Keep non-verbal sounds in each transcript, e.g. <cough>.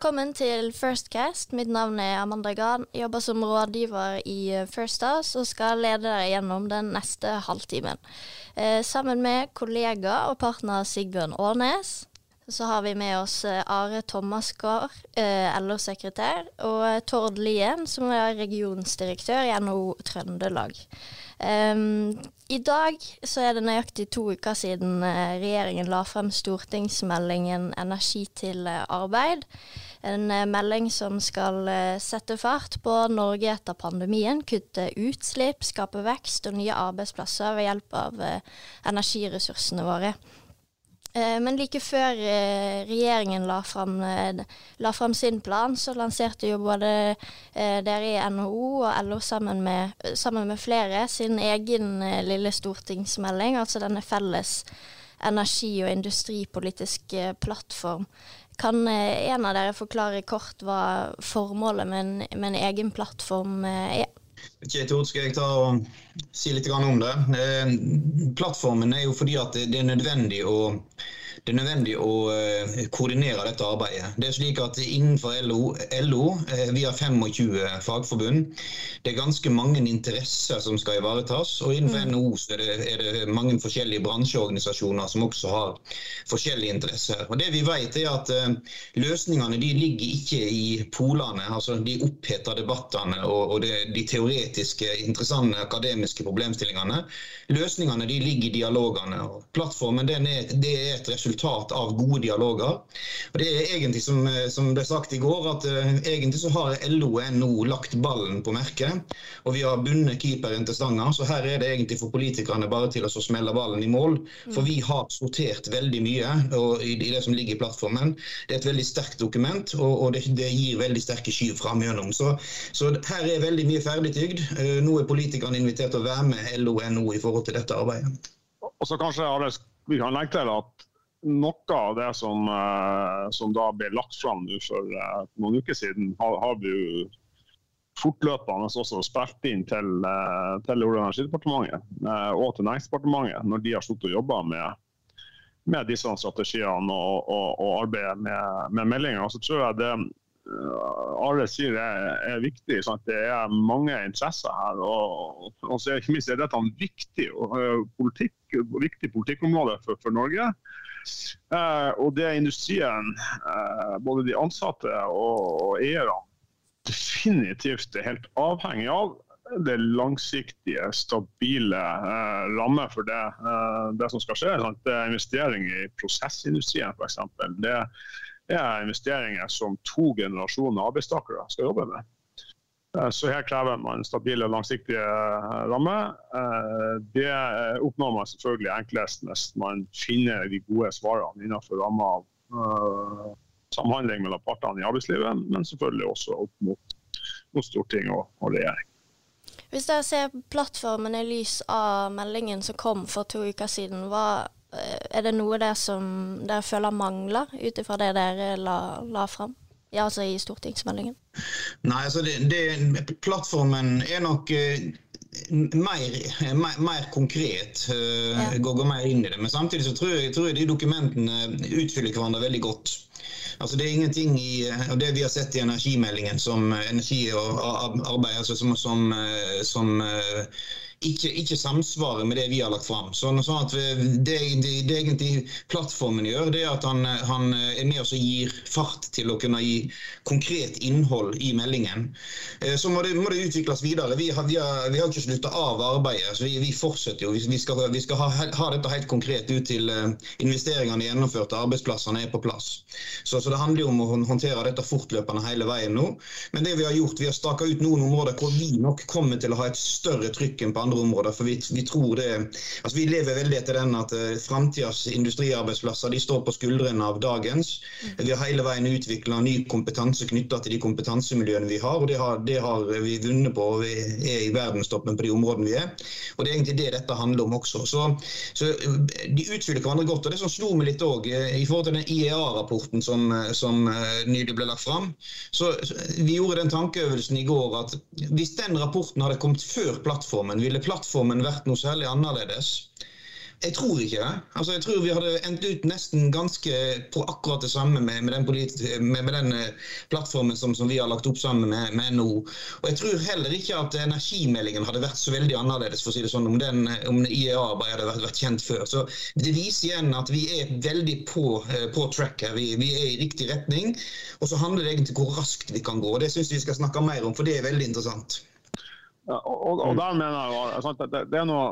Velkommen til Firstcast. Mitt navn er Amanda Gran. Jeg jobber som rådgiver i Firstas First House og skal lede dere gjennom den neste halvtimen. Eh, sammen med kollega og partner Sigbjørn Årnes. Så har vi med oss eh, Are Thomas Gahr, eh, LO-sekretær, og Tord Lien, som er regionsdirektør i NHO Trøndelag. Um, I dag så er det nøyaktig to uker siden regjeringen la frem stortingsmeldingen 'Energi til arbeid'. En uh, melding som skal sette fart på Norge etter pandemien, kutte utslipp, skape vekst og nye arbeidsplasser ved hjelp av energiressursene våre. Eh, men like før eh, regjeringen la fram, eh, sin plan, så lanserte jo både dere i NHO og LO sammen med, sammen med flere sin egen lille stortingsmelding, altså denne felles energi- og industripolitiske plattform. Kan en av dere forklare kort hva formålet med en, med en egen plattform er? Tord, skal jeg ta og si litt om det. Eh, plattformen er jo fordi at det er nødvendig å det er nødvendig å uh, koordinere dette arbeidet. Det er slik at Innenfor LO, LO uh, vi har 25 fagforbund. Det er ganske mange interesser som skal ivaretas. og Innenfor mm. NHO er det, er det, mange forskjellige bransjeorganisasjoner som også har forskjellige interesser. Og det Vi vet er at løsningene de ligger ikke i polene, altså de oppheta debattene og, og det, de teoretiske, interessante akademiske problemstillingene. Løsningene de ligger i dialogene. og Plattformen er, det er et resultat av gode dialoger. Og det er egentlig som, eh, som ble sagt i går, at uh, egentlig så har LO og NO lagt ballen på merket. Og vi har bundet keeperen til stanga, så her er det egentlig for politikerne bare til å smelle ballen i mål. For vi har sortert veldig mye i, i, det som ligger i plattformen. Det er et veldig sterkt dokument, og, og det, det, gir veldig sterke skyv fram gjennom. Så, så, her er veldig mye ferdigtygd. Uh, nå er politikerne invitert til å være med LO og NO i forhold til dette arbeidet. Og så kanskje vi kan legge til at noe av det som, eh, som, da ble lagt fram for uh, noen uker siden, har, har vi jo fortløpende også spilt inn til, til Olje- og energidepartementet og til Næringsdepartementet når de har sluttet å jobbe med, med disse strategiene og, og, og arbeidet med, med meldinga. Så tror jeg det Are sier er, er viktig. Sant? Det er mange interesser her. og, og så ikke minst er dette viktig, politikk, viktig politikkområde for, for Norge. Eh, og det er industrien, eh, både de ansatte og, og eierne, definitivt er helt avhengig av det langsiktige, stabile eh, rammer for det, uh, det, som skal skje. Sant? Det er investering i prosessindustrien f.eks. Er investeringer som to generasjoner arbeidstakere skal jobbe med. Eh, så her krever man stabile og langsiktige eh, rammer. Eh, det oppnår man selvfølgelig enklest hvis man finner de gode svarene innenfor ramma av samhandling mellom partene i arbeidslivet, men selvfølgelig også opp mot, mot storting og, og regjering. Hvis dere ser plattformen i lys av meldingen som kom for to uker siden, hva, er det noe der som dere føler mangler, ut ifra det dere la, la fram? Ja, altså i stortingsmeldingen? Nei, altså det, det, Plattformen er nok uh, mer, mer, mer, konkret. Uh, ja. går, går, mer inn i det. Men samtidig så tror jeg, tror jeg de dokumentene utfyller hverandre veldig godt. Altså Det er ingenting i og det vi har sett i energimeldingen som energi og arbeid altså som, som, som ikke, ikke, samsvarer med det vi har lagt fram. Sånn, sånn at det, det, det, egentlig plattformen gjør, det er at han, han er med oss og gir fart til å kunne gi konkret innhold i meldingen. Eh, så må det, må det utvikles videre. Vi har, vi har, vi har ikke slutta av arbeidet. så Vi, vi fortsetter jo. Vi skal, skal ha, ha, dette helt konkret ut til eh, investeringene gjennomførte, arbeidsplassene er på plass. Så, så, det handler jo om å håndtere dette fortløpende hele veien nå. Men det vi har gjort, vi har staka ut noen områder hvor vi nok kommer til å ha et større trykk enn på andre andre områder. For vi, vi tror det altså Vi lever veldig etter den at uh, framtidas industriarbeidsplasser de står på skuldrene av dagens. Mm. Vi har hele veien utvikla ny kompetanse knytta til de kompetansemiljøene vi har. og Det har, det har vi vunnet på. og Vi er i verdenstoppen på de områdene vi er. Og Det er egentlig det dette handler om også. Så, så De utfyller hverandre godt. og Det som slo meg litt òg, eh, i forhold til den IEA-rapporten som, eh, som nylig ble lagt fram, så Vi gjorde den tankeøvelsen i går at hvis den rapporten hadde kommet før plattformen, ville plattformen vært noe særlig annerledes. Jeg tror ikke det. Altså, jeg tror vi hadde endt ut nesten ganske på akkurat det samme med, med, den, med, med den, eh, plattformen som, som, vi har lagt opp sammen med, med, NHO. Og jeg tror heller ikke at energimeldingen hadde vært så veldig annerledes for å si det sånn, om, den, om IEA bare hadde vært, vært, kjent før. Så Det viser igjen at vi er veldig på, eh, på track her. Vi, vi, er i riktig retning. Og så handler det egentlig om hvor raskt vi kan gå. og Det syns vi skal snakke mer om, for det er veldig interessant. Og, og, og der mener jeg at det, det er noe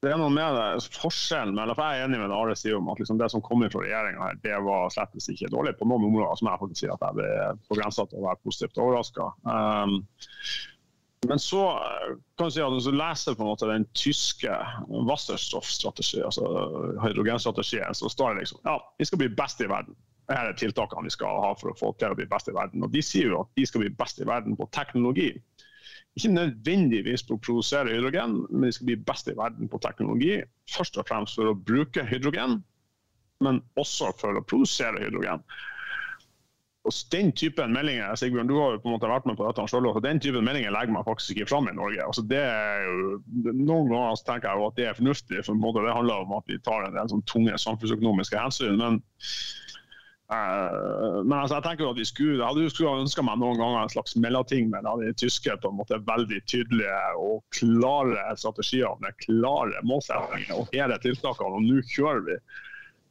det er noe med det, forskjellen mellom, for Jeg er enig med det Are sier om at liksom det som kommer fra regjeringa, det var slett ikke dårlig. På noen områder som jeg faktisk sier at jeg blir på grensa til å være positivt overraska. Um, men så kan du si at hvis du leser på en måte den tyske Wasserstoff-strategien, altså hydrogenstrategien, så står det liksom ja, vi skal bli best i verden. Dette er tiltakene vi skal ha for å få til å bli best i verden. Og De sier jo at de skal bli best i verden på teknologi ikke nødvendigvis på å produsere hydrogen, men de skal bli best i verden på teknologi. Først og fremst for å bruke hydrogen, men også for å produsere hydrogen. Og Den typen meldinger Sigbjørn, du har jo på en måte vært med på dette selv, og den typen meldinger legger man faktisk ikke fram i Norge. Altså det er jo, noen ganger tenker jeg jo at det er fornuftig, for det handler om at vi tar en del sånn tunge samfunnsøkonomiske hensyn. men men altså, jeg tenker jo at vi skulle, jeg hadde jo ønska meg noen ganger en slags mellomting med de tyske på en måte veldig tydelige og klare strategier med klare målsettinger og hele tiltakene. Og nå kjører vi.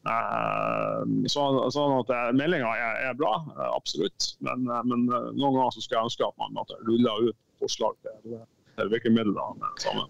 Uh, så, sånn at eh, Meldinga er, er, bra, absolutt. Men, men, noen ganger så skulle jeg ønske at man ruller ut forslag til, til virkemidlene sammen.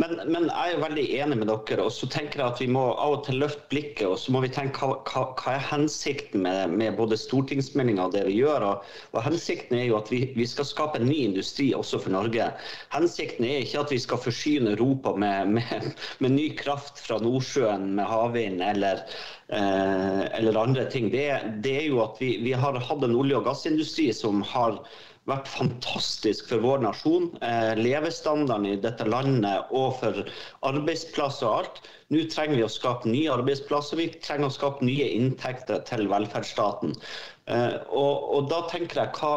Men, men, jeg er veldig enig med dere. og så tenker jeg at Vi må av og til løfte blikket og så må vi tenke hva, hva, er hensikten med, med både stortingsmeldinga og det vi gjør. Og, og Hensikten er jo at vi, vi, skal skape en ny industri også for Norge. Hensikten er ikke at vi skal forsyne Europa med, med, med ny kraft fra Nordsjøen med havvind eller, eh, eller andre ting. Det, det, er jo at vi, vi har hatt en olje- og gassindustri som har vært fantastisk for vår nasjon. Eh, levestandarden i dette landet og for arbeidsplasser og alt. Nå trenger vi å skape nye arbeidsplasser. Vi trenger å skape nye inntekter til velferdsstaten. Uh, og, og, da tenker jeg, hva,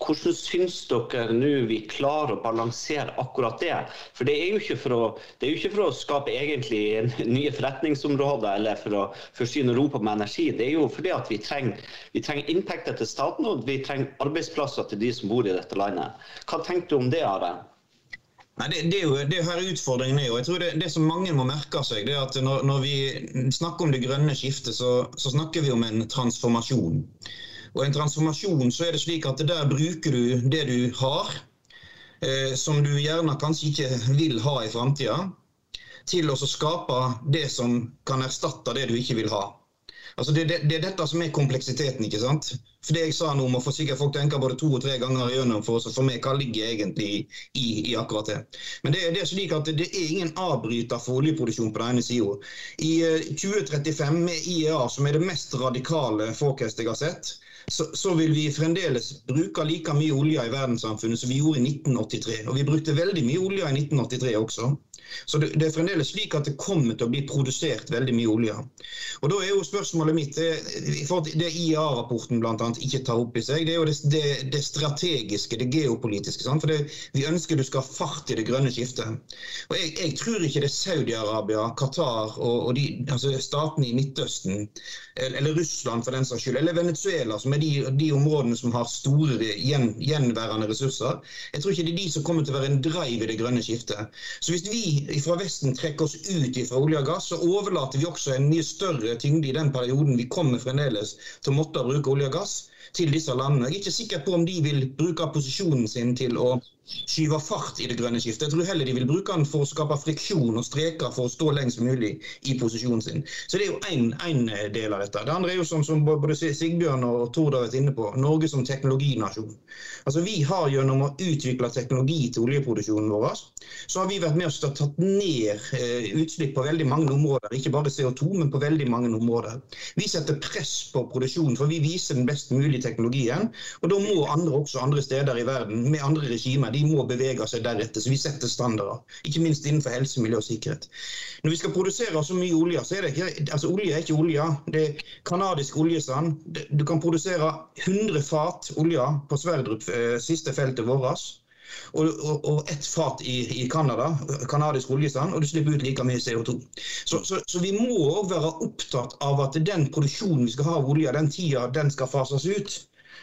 Hvordan syns dere nå vi klarer å balansere akkurat det? For Det er jo ikke for å, ikke for å skape egentlig <laughs> nye forretningsområder eller for å forsyne Europa med energi. Det er jo fordi at vi trenger, vi trenger inntekter til staten og vi trenger arbeidsplasser til de som bor i dette landet. Hva tenker du om det, Are? Nei, det, det, er jo det her utfordringen er. og jeg tror Det, det som mange må merke seg, det er at når, når vi snakker om det grønne skiftet, så, så, snakker vi om en transformasjon. Og en transformasjon så er det slik at der bruker du det du har, eh, som du gjerne kanskje ikke vil ha i framtida, til å skape det som kan erstatte det du ikke vil ha. Altså det, det, det, er dette som er kompleksiteten. ikke sant? For det jeg sa nå, må få sikkert folk tenke både to og tre ganger gjennom for, for meg hva ligger egentlig i, i akkurat det. Men det, det, er slik at det er ingen avbryter for oljeproduksjon på den ene sida. I 2035 eh, med IEA, som er det mest radikale forecast jeg har sett, så, så, vil vi fremdeles bruke like mye olje i verdenssamfunnet som vi gjorde i 1983. Og vi brukte veldig mye olje i 1983 også. Så det, det, er fremdeles slik at det kommer til å bli produsert veldig mye olje. Og Da er jo spørsmålet mitt Det, det IA-rapporten bl.a. ikke tar opp i seg, det er jo det, det strategiske, det geopolitiske. Sant? For Vi ønsker du skal ha fart i det grønne skiftet. Og Jeg, jeg tror ikke det er Saudi-Arabia, Qatar og, og de, altså statene i Midtøsten, eller, Russland for den saks skyld, eller Venezuela, som de, de områdene som har store gjen, gjenværende ressurser. Jeg tror ikke det er de som kommer til å være en drive i det grønne skiftet. Så hvis vi fra Vesten trekker oss ut fra olje og gass, så overlater vi også en mye større tyngde i den perioden vi kommer fremdeles til å måtte bruke olje og gass til disse landene. Jeg er ikke sikker på om de vil bruke posisjonen sin til å skyve fart i det grønne skiftet. Jeg tror heller de vil bruke den for å skape friksjon og streker for å stå lengst mulig i posisjonen sin. Så det er jo én del av dette. Det andre er jo som, som både Sigbjørn og Tord har vært inne på, Norge som teknologinasjon. Altså Vi har gjennom å utvikle teknologi til oljeproduksjonen vår, så har vi vært med oss å tatt ned eh, utslipp på veldig mange områder. Ikke bare CO2, men på veldig mange områder. Vi setter press på produksjonen, for vi viser den best mulige teknologien. Og da må andre også andre steder i verden, med andre regimer, de må bevege seg deretter. Så vi setter standarder. Ikke minst innenfor helse, miljø og sikkerhet. Når vi skal produsere så mye olje, så er det ikke altså olje er ikke olje. Det er kanadisk oljesand. Du kan produsere 100 fat olje på Sverdrup, eh, siste feltet vårt. og, og, og ett fat i, i Canada, kanadisk oljesand, og du slipper ut like mye CO2. Så, så, så vi må òg være opptatt av at den produksjonen vi skal ha av olje, den tida den skal fases ut,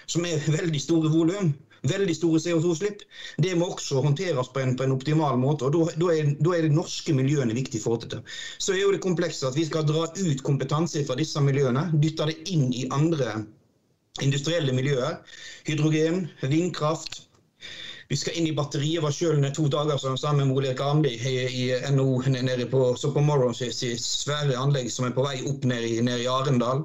som er veldig store volum, veldig store CO2-slipp, det må også håndteres på en, på en optimal måte. og Da er, er, det norske miljøene viktig for å holde det. Så er jo det komplekse at vi skal dra ut kompetanse fra disse miljøene, dytte det inn i andre industrielle miljøer. Hydrogen, vindkraft, vi skal inn i batteriet. var sjøl to dager sammen med Ole Gamli i, i NO nede på, så på Morrow svære anlegg som er på vei opp ned i, ned i Arendal.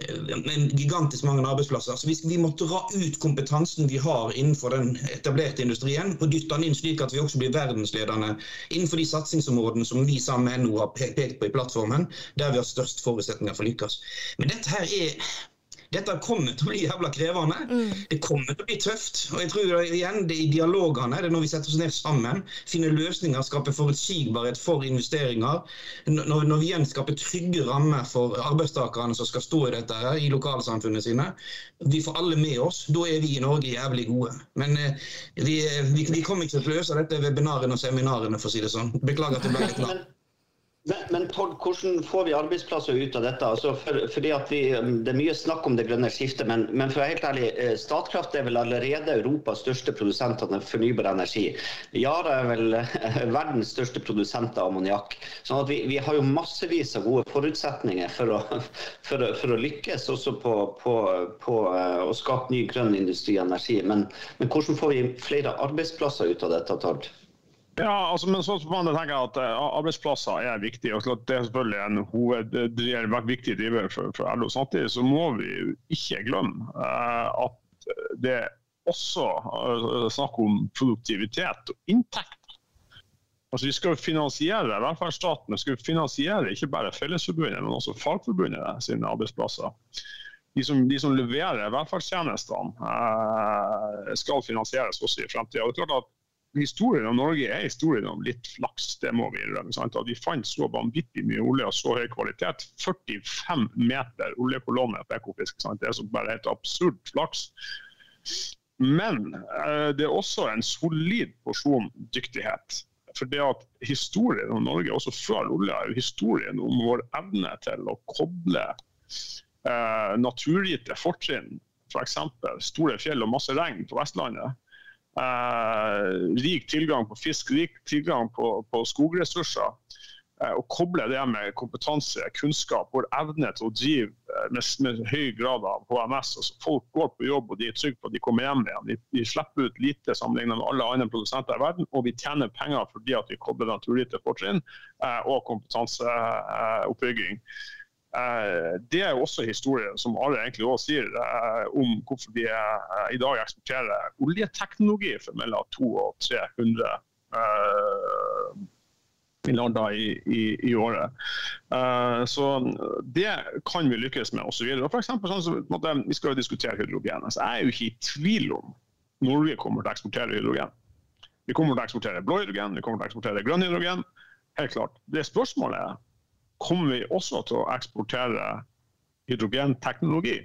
Eh, med gigantisk mange arbeidsplasser. Så vi, vi, må dra ut kompetansen vi har innenfor den etablerte industrien, og dytte den inn slik at vi også blir verdensledende innenfor de satsingsområdene som vi sammen med NO har pekt på i plattformen, der vi har størst forutsetninger for å lykkes. Men dette her er dette kommer til å bli jævla krevende. Mm. Det kommer til å bli tøft. Og jeg tror igjen det er i dialogene, det er når vi setter oss ned sammen, finner løsninger, skaper forutsigbarhet for investeringer. Når, når, vi igjen skaper trygge rammer for arbeidstakerne som skal stå i dette her, i lokalsamfunnet sine. Vi får alle med oss. Da er vi i Norge jævlig gode. Men eh, vi, vi, vi kommer ikke til å løse dette webinarene og seminarene, for å si det sånn. Beklager at det ble litt langt. <laughs> Men, men Tord, hvordan får vi arbeidsplasser ut av dette? Altså for, fordi vi, Det er mye snakk om det grønne skiftet, men, men, for å være helt ærlig, eh, Statkraft er vel allerede Europas største produsent av fornybar energi. Yara er vel eh, <laughs> verdens største produsent av ammoniakk. Sånn vi, vi, har jo massevis av gode forutsetninger for å, <laughs> for for å lykkes også på, på, på, eh, å skape ny grønn industri og energi. Men, men hvordan får vi flere arbeidsplasser ut av dette, Tord? Ja, altså, men så man tenker at uh, Arbeidsplasser er viktig. og Det er selvfølgelig en hoveddriver, viktig driver for, for LO. Samtidig så må vi jo ikke glemme uh, at det er også snakk om produktivitet og inntekt. Altså, vi skal finansiere velferdsstaten, vi skal finansiere ikke bare Fellesforbundet, men også Fagforbundet sine arbeidsplasser. De som, de som leverer velferdstjenestene, skal finansieres også i fremtida historien om Norge er historien om litt flaks, det må vi innrømme. At vi fant så vanvittig mye olje og så høy kvalitet. 45 meter oljekolonne på Ekofisk. Sant? Det er så bare helt absurd flaks. Men eh, det er også en solid porsjon dyktighet. For det at Historien om Norge, også før olje, er jo historien om vår evne til å koble eh, naturgitte fortrinn, f.eks. For store fjell og masse regn på Vestlandet, rik tilgang på fisk, rik tilgang på, på skogressurser. Eh, og koble det med kompetanse, kunnskap, vår evne til å drive eh, med, med høy grad av HMS. Altså, folk går på jobb og de er trygge på at de kommer hjem igjen. De, de slipper ut lite sammenlignet med alle andre produsenter i verden, og vi tjener penger fordi at vi kobler naturgitte fortrinn og kompetanseoppbygging. Eh, det er jo også historien som Are egentlig også sier, eh, om hvorfor vi eh, i dag eksporterer oljeteknologi for mellom 200 og 300 milliarder i, i, i året. så det kan vi lykkes med osv. Sånn vi skal jo diskutere hydrogen. Altså, jeg er jo ikke i tvil om Norge kommer til å eksportere hydrogen. Vi kommer til å eksportere blå hydrogen, vi kommer til å eksportere grønn hydrogen. Helt klart. Det spørsmålet er kommer vi også til å eksportere hydrogenteknologi?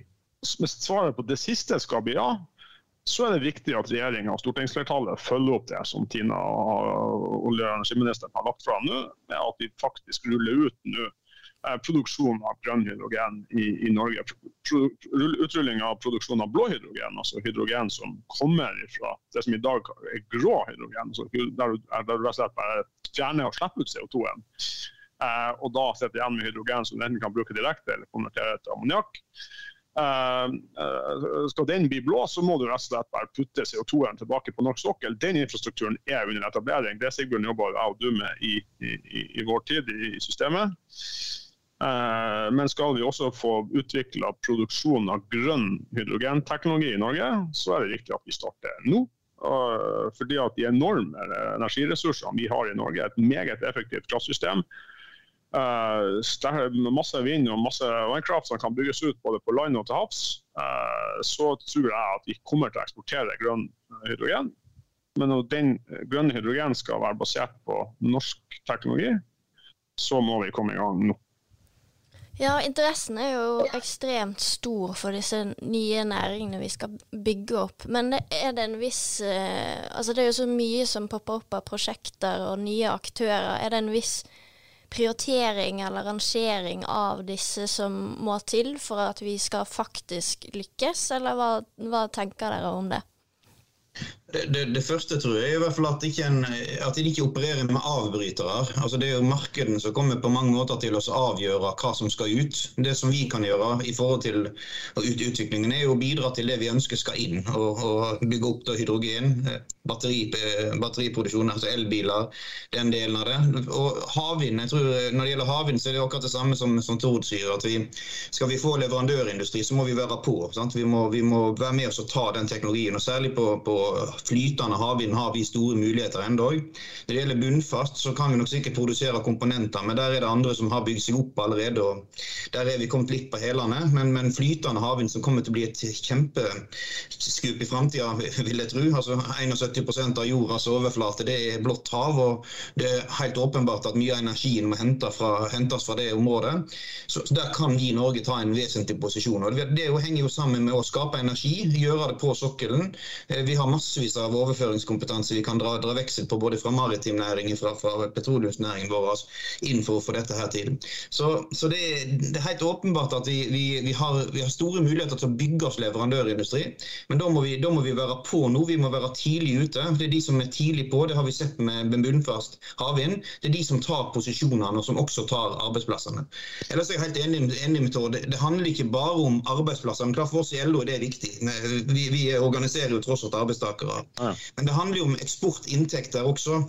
Hvis svaret på det siste skal bli ja, så er det viktig at regjeringa og stortingsflertallet følger opp det som Tina og olje- og energiministeren har lagt fram nå, med at vi faktisk ruller ut nå eh, produksjon av grønn hydrogen i, i Norge. Utrulling av produksjon av blå hydrogen, altså hydrogen som kommer fra det som i dag er grå hydrogen, altså der, du rett og slett bare fjerner og slipper ut CO2-en. Eh, og da sitter igjen med hydrogen som enten kan bruke direkte eller konvertere til ammoniakk. Uh, uh, skal den bli blå, så må du rett og slett bare putte CO2-en tilbake på norsk sokkel. Den infrastrukturen er under etablering. Det Sigbjørn jobber jeg og du med i, i, i, vår tid i, systemet. Uh, men skal vi også få utvikla produksjon av grønn hydrogenteknologi i Norge, så er det viktig at vi starter nå. fordi at de enorme energiressursene vi har i Norge, et meget effektivt kraftsystem uh, masse vind og masse vannkraft som kan bygges ut både på land og til havs, uh, så tror jeg at vi kommer til å eksportere grønn hydrogen. Men når den grønne hydrogen skal være basert på norsk teknologi, så må vi komme i gang nå. Ja, interessen er jo ekstremt stor for disse nye næringene vi skal bygge opp. Men er det en viss eh, Altså det er jo så mye som popper opp av prosjekter og nye aktører. Er det en viss prioritering eller rangering av disse som må til for at vi skal faktisk lykkes, eller hva, hva tenker dere om det? Det, det, første tror jeg i hvert fall at, ikke en, at de ikke opererer med avbrytere. Altså det er jo markedene som kommer på mange måter til å avgjøre hva som skal ut. Det som vi kan gjøre i forhold til utviklingen, er jo å bidra til det vi ønsker skal inn. Og, og bygge opp da, hydrogen, batteri, batteriproduksjon, altså elbiler, den delen av det. Og havvind, jeg tror Når det gjelder havvind, så er det akkurat det samme som, som Tord sier. at vi, Skal vi få leverandørindustri, så må vi være på. Vi må, vi, må, være med oss og ta den teknologien. og Særlig på, på flytende havvind har vi store muligheter ennå. Når det gjelder bunnfast, så kan vi nok sikkert produsere komponenter, men der er det andre som har bygd seg opp allerede. og Der er vi kommet litt på hælene. Men, men, flytende havvind som kommer til å bli et kjempeskup i framtida, vil jeg tro. Altså 71% av jordas overflate det er blått hav. og Det er helt åpenbart at mye av energien må hentes fra, hentes fra det området. Så, så Der kan vi i Norge ta en vesentlig posisjon. og Det, det henger jo sammen med å skape energi, gjøre det på sokkelen. Eh, vi har massevis massevis av overføringskompetanse vi kan dra, dra veksel på både fra maritim næring fra, fra petroleumsnæringen vår altså, inn for å få dette her til. Så, så det, det, er helt åpenbart at vi, vi, vi, har, vi, har, store muligheter til å bygge oss leverandørindustri. Men da må, da må, vi, være på nå. Vi må være tidlig ute. Det er de som er tidlig på, det har vi sett med bunnfast havvind. Det er de som tar posisjonene og som også tar arbeidsplassene. Ellers er jeg helt enig, enig med Tord. Det, det handler ikke bare om arbeidsplasser. men klart For oss i LO er det viktig. Vi, vi organiserer jo tross alt arbeidstakere. Men det handler jo om eksportinntekter også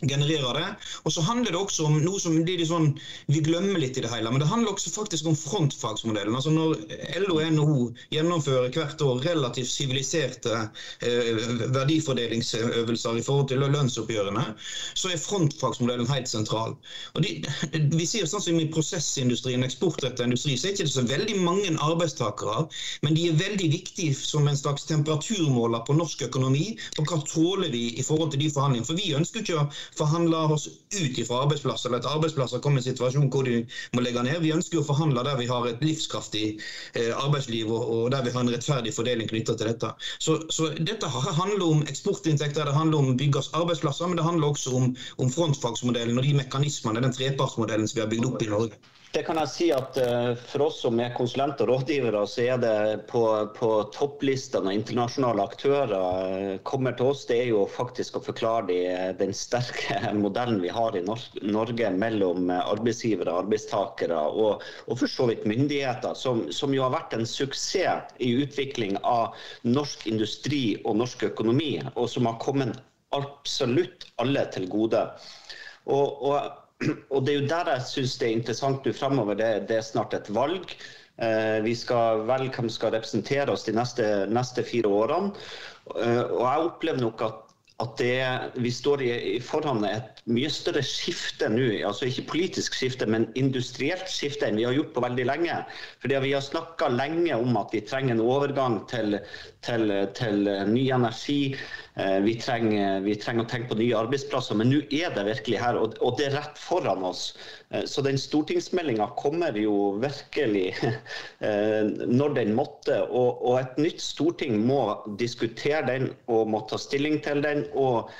genererer det. Og så handler det også om noe som sånn, vi glemmer litt i det hele, men det handler også faktisk om frontfagsmodellen. Altså Når LO og NHO gjennomfører hvert år relativt siviliserte eh, verdifordelingsøvelser i forhold til lønnsoppgjørene, så er frontfagsmodellen helt sentral. Og de, vi sier sånn som I prosessindustrien, eksportrettet industri, så er det ikke så veldig mange arbeidstakere, men de er veldig viktige som en slags temperaturmåler på norsk økonomi. og hva tåler vi i forhold til de forhandlingene. For vi ønsker ikke å forhandle oss ut fra arbeidsplasser, eller at arbeidsplasser kommer i en situasjon hvor de må legge ned. Vi ønsker å forhandle der vi har et livskraftig eh, arbeidsliv og, der vi har en rettferdig fordeling knyttet til dette. Så, så, dette handler om eksportinntekter, det handler om å bygge oss arbeidsplasser, men det handler også om, om frontfagsmodellen og de mekanismene, den trepartsmodellen som vi har bygd opp i Norge. Det kan jeg si at uh, For oss som er konsulenter og rådgivere, så er det på, på topplista når internasjonale aktører uh, kommer til oss, det er jo faktisk å forklare de, den sterke <laughs> modellen vi har i Norge mellom arbeidsgivere, arbeidstakere og, og for så vidt myndigheter, som, som, jo har vært en suksess i utvikling av norsk industri og norsk økonomi, og som har kommet absolutt alle til gode. Og, og og det er jo der jeg syns det er interessant nå fremover. Det, det, er snart et valg. Eh, vi skal velge hvem skal representere oss de neste, neste fire årene. Eh, og jeg opplever nok at, at det, vi står i, i foran et mye større skifte nå. Altså ikke politisk skifte, men industrielt skifte enn vi har gjort på veldig lenge. Fordi Vi har snakka lenge om at vi trenger en overgang til, til, til ny energi. Eh, vi trenger, vi trenger, å tenke på nye arbeidsplasser, men nå er det virkelig her, og, det er rett foran oss. Eh, så den stortingsmeldinga kommer jo virkelig <laughs> eh, når den måtte. Og, og, et nytt storting må diskutere den og må ta stilling til den. Og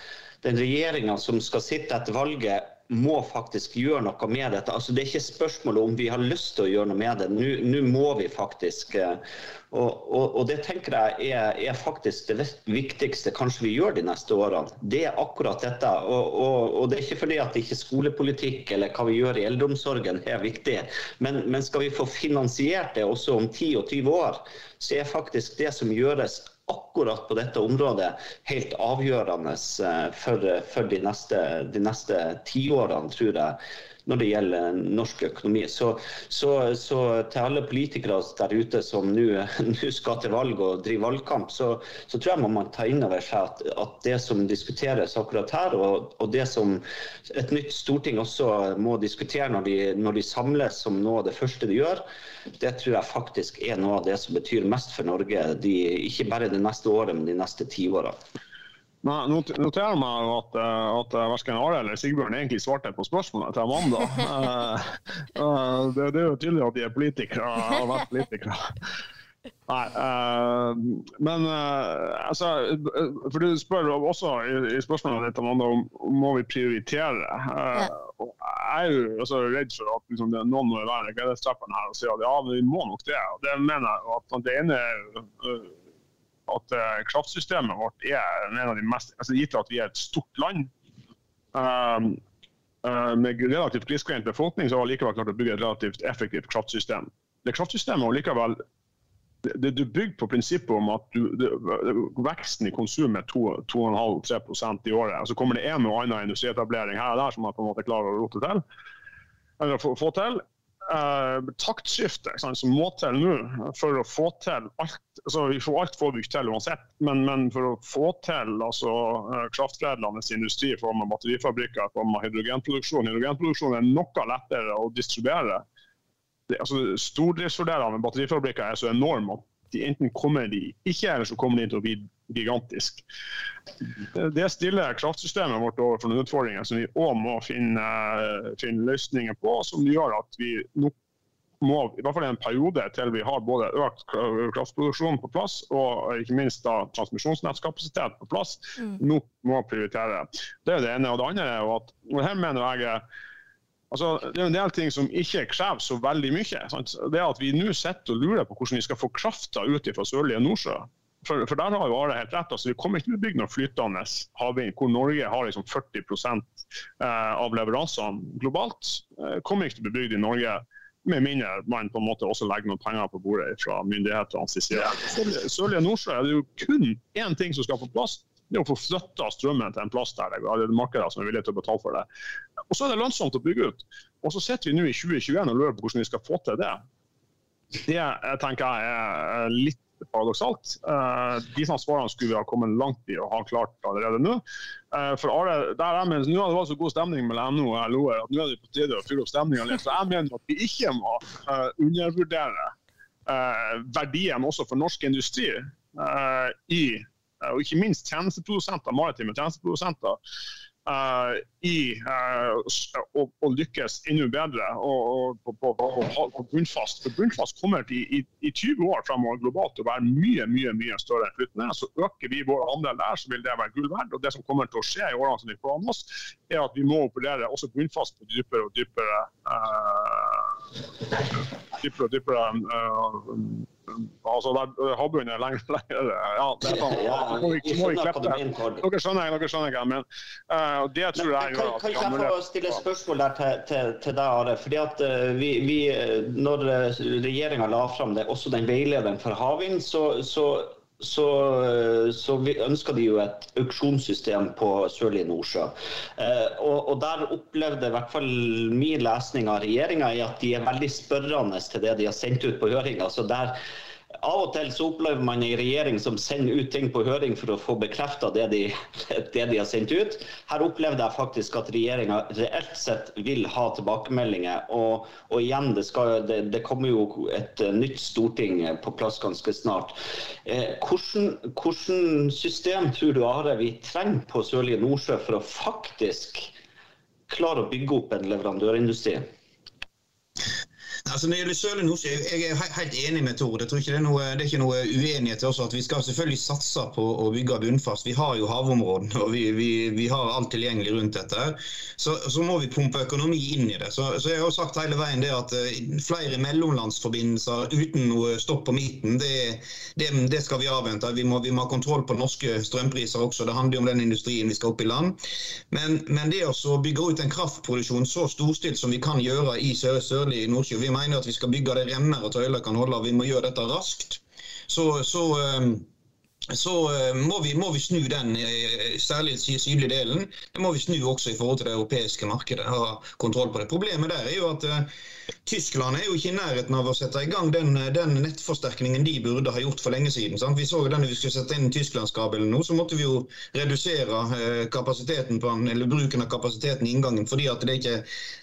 den regjeringa som skal sitte etter valget, må faktisk gjøre noe med dette. Altså, det er ikke spørsmålet om vi har lyst til å gjøre noe med det. Nå må vi faktisk. Og, og, og, det tenker jeg er, er, faktisk det viktigste kanskje vi gjør de neste årene. Det er akkurat dette. Og, og, det er ikke fordi at ikke skolepolitikk eller hva vi gjør i eldreomsorgen er viktig. Men, men skal vi få finansiert det også om 10 og 20 år, så er faktisk det som gjøres akkurat på dette området helt avgjørende eh, for, for de neste, de neste tiårene, tror jeg når det gjelder norsk økonomi. Så, så, så til alle politikere der ute som nå skal til valg og drive valgkamp, så, så, tror jeg man må ta inn over seg at, at, det som diskuteres akkurat her, og, og, det som et nytt storting også må diskutere når de, når de samles som noe av det første de gjør, det tror jeg faktisk er noe av det som betyr mest for Norge, de, ikke bare det neste året, men de neste ti årene. Nei, noterer meg at, at verken Are eller Sigbjørn egentlig svarte på spørsmålet til Amanda. <laughs> det, det, er jo tydelig at de er politikere har vært politikere. Nei, men altså For du spør også i, i spørsmålet ditt Amanda, om må vi prioritere. Jeg er jo altså, redd for at liksom, noen må være gledestrapperen her og si at ja, vi må nok det. Og det mener jeg at det ene er at kraftsystemet vårt er en av de mest altså, Gitt at vi er et stort land med relativt grisgrendt befolkning, så har vi likevel klart å bygge et relativt effektivt kraftsystem. Det kraftsystemet har likevel det, det er bygd på prinsippet om at du, det, veksten i konsum er 2,5-3 i året. Så kommer det en og annen industrietablering her og der som man på en måte klarer å rote til. Eller få, få til. Eh, taktskifte som må til nå for å få til alt. Altså, for alt får vi ikke til uansett, men, men for å få til altså, eh, kraftforedlende industri i form av batterifabrikker, i form av hydrogenproduksjon Hydrogenproduksjon er noe lettere å distribuere altså, Stordriftsfordelene med batterifabrikker er så enorme de enten kommer de ikke, eller så kommer de til å bli gigantisk. Det stiller kraftsystemet vårt overfor noen utfordringer som vi òg må finne, finne, løsninger på, som gjør at vi nok må, i hvert fall i en periode til vi har både økt kraftproduksjon på plass og ikke minst da transmisjonsnettkapasitet på plass, mm. nok må prioritere. Det er det ene. Og det andre er jo at og her mener jeg Altså, det er en del ting som ikke krever så veldig mye. Sant? Det at vi nå sitter og lurer på hvordan vi skal få krafta ut fra sørlige Nordsjø. For, for, der har jo Are helt rett. Altså, vi kommer ikke til å bygge noe flytende havvind hvor Norge har liksom 40 eh, av leveransene globalt. Eh, kommer ikke til å bli bygd i Norge. Med mindre man på en måte også legger noen penger på bordet fra myndighetenes side. Sørlige Nordsjø er det jo kun én ting som skal på plass, det er å få flytta strømmen til en plass der det er markeder som er villige til å betale for det. Og så er det lønnsomt å bygge ut. Og så sitter vi nå i 2021 og lurer på hvordan vi skal få til det. Det jeg tenker jeg er litt paradoksalt. Disse de svarene skulle vi ha kommet langt i og ha klart allerede nå. Eh, for Are, der jeg mener, Nå har det vært så god stemning mellom NHO og LO at nå er det på tide å fylle opp stemninga litt. Så jeg mener at vi ikke må uh, undervurdere verdien også for norsk industri i Eh, og ikke minst tjenesteprodusenter, maritime tjenesteprodusenter uh, i uh, å, å, lykkes enda bedre og, og på, på, på, bunnfast. For bunnfast kommer til i, i 20 år fremover globalt til å være mye mye, mye større enn flytende. Så øker vi vår andel der, så vil det være gull verdt. Og det som kommer til å skje i årene som vi får oss, er at vi må operere også bunnfast på dypere og dypere uh, dypere og dypere altså der havbunnen er lenger, <laughs> lenger Ja, det er sånn. Må vi, må vi klippe Dere skjønner, dere skjønner jeg, men uh, det tror jeg gjør at Kan ikke jeg få stille spørsmål der til, til, til deg, Are? Fordi at uh, vi, vi, Når regjeringa la fram det, også den veilederen for havvind, så, så så, så ønska de jo et auksjonssystem på sørlige Nordsjø. Eh, og, og, Der opplevde i hvert fall min lesning av regjeringa at de er veldig spørrende til det de har sendt ut på høringa. Altså der av og til så opplever man en regjering som sender ut ting på høring for å få bekrefta det, de, <laughs> det de har sendt ut. Her opplevde jeg faktisk at regjeringa reelt sett vil ha tilbakemeldinger. Og, og igjen, det, skal, det, det, kommer jo et nytt storting på plass ganske snart. Eh, hvordan, hvordan system tror du Are, vi trenger på Sørlige Nordsjø for å faktisk klare å bygge opp en leverandørindustri? Altså, når det gjelder Sørlige Nordsjø, jeg er helt enig med Tor. Jeg det er, det er ikke noe uenighet også at Vi skal selvfølgelig satse på å bygge bunnfast. Vi har jo havområdene og vi, vi, vi, har alt tilgjengelig rundt dette. Så, så, må vi pumpe økonomi inn i det. Så, så jeg har jo sagt hele veien det at uh, flere mellomlandsforbindelser uten noe stopp på midten, det, det, det skal vi avvente. Vi må, vi må, ha kontroll på norske strømpriser også. Det handler jo om den industrien vi skal opp i land. Men, men det å bygge ut en kraftproduksjon så storstilt som vi kan gjøre i sør sørlig Nordsjø mener at vi skal bygge det remmer og tøyler kan holde. Vi må gjøre dette raskt. Så, så ehm, så eh, må vi, må vi, snu den, eh, særlig den sydlige delen. Det må vi snu også i forhold til det europeiske markedet. ha kontroll på det. Problemet der er jo at Tyskland er jo ikke i nærheten av å sette i gang den, den nettforsterkningen de burde ha gjort for lenge siden. Sant? Vi så jo Når vi skulle sette inn tysklandskabelen nå, så måtte vi jo redusere uh, kapasiteten på eller bruken av kapasiteten i inngangen, fordi det er ikke,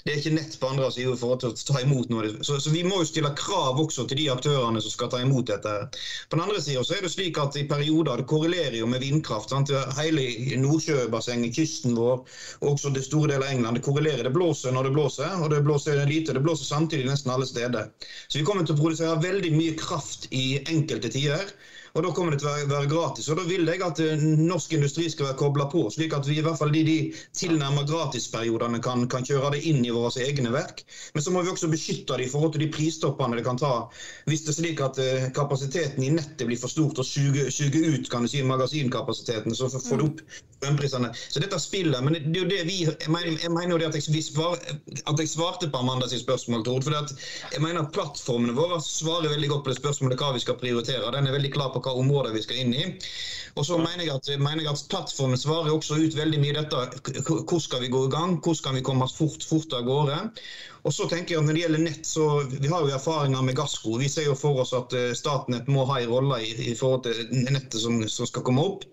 det er ikke nett på andre siden for å ta imot noe. Så, så, vi må jo stille krav også til de aktørene som skal ta imot dette. På den andre siden er det slik at i perioder. Det korrelerer jo med vindkraft. Sant? Hele Nordsjøbassenget, kysten vår, og også det store deler av England. Det korrelerer. Det blåser når det blåser, og det blåser lite. Det blåser samtidig nesten alle steder. Så vi kommer til å produsere veldig mye kraft i enkelte tider. Og Da kommer det til å være, være gratis. og Da vil jeg at uh, norsk industri skal være kobla på, slik at vi i hvert fall de, de tilnærma gratisperiodene kan, kan kjøre det inn i våre egne verk. Men så må vi også beskytte det i forhold til de pristoppene det kan ta hvis det er slik at uh, kapasiteten i nettet blir for stort og suger, suger ut kan du si, magasinkapasiteten. Så får du opp strømprisene. Så dette spillet Men det er jo det vi Jeg mener, jo det at jeg, svar, at jeg svarte på Amanda sitt spørsmål, Tord. For jeg mener at plattformene våre svarer veldig godt på det spørsmålet hva vi skal prioritere. Den er veldig klar på hva områder vi skal inn i. Og så mener jeg at, mener jeg at plattformen svarer også ut veldig mye dette. Hvor skal vi gå i gang? Hvordan kan vi komme fort, fort av gårde? Og så tenker jeg at Når det gjelder nett, så vi har jo erfaringer med Gassco. Vi ser jo for oss at eh, Statnett må ha en rolle i, i, forhold til nettet som, som skal komme opp.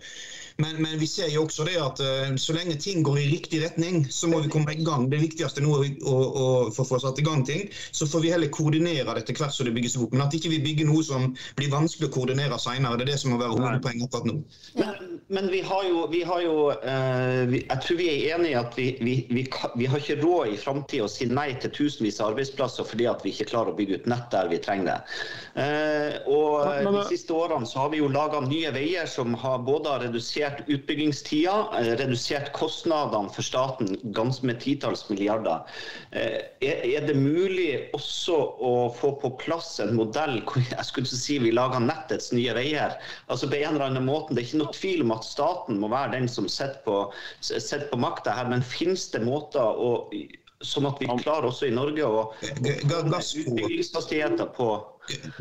Men, men, vi ser jo også det at uh, så lenge ting går i riktig retning, så må vi komme i gang. Det viktigste nå er å, å, å få satt i gang ting. Så får vi heller koordinere det etter hvert som det bygges opp. Men at ikke vi bygger noe som blir vanskelig å koordinere senere, det er det som må være hovedpoenget akkurat nå. Men, men, vi har jo, vi har jo uh, vi, Jeg tror vi er enige i at vi, vi, vi, har ikke råd i framtida å si nei til tusenvis av arbeidsplasser fordi at vi ikke klarer å bygge ut nett der vi trenger det. Uh, og De siste årene så har vi jo laga nye veier som har både redusert redusert utbyggingstida, eh, redusert kostnadene for staten ganske med titalls milliarder. Eh, er det mulig også å få på plass en modell hvor <laughs> jeg skulle si vi lager nettets nye veier? Altså på en eller annen måte, Det er ikke noe tvil om at staten må være den som sitter på, sitter på makta her, men finnes det måter å Sånn at vi klarer også i Norge å utbyggingshastigheter på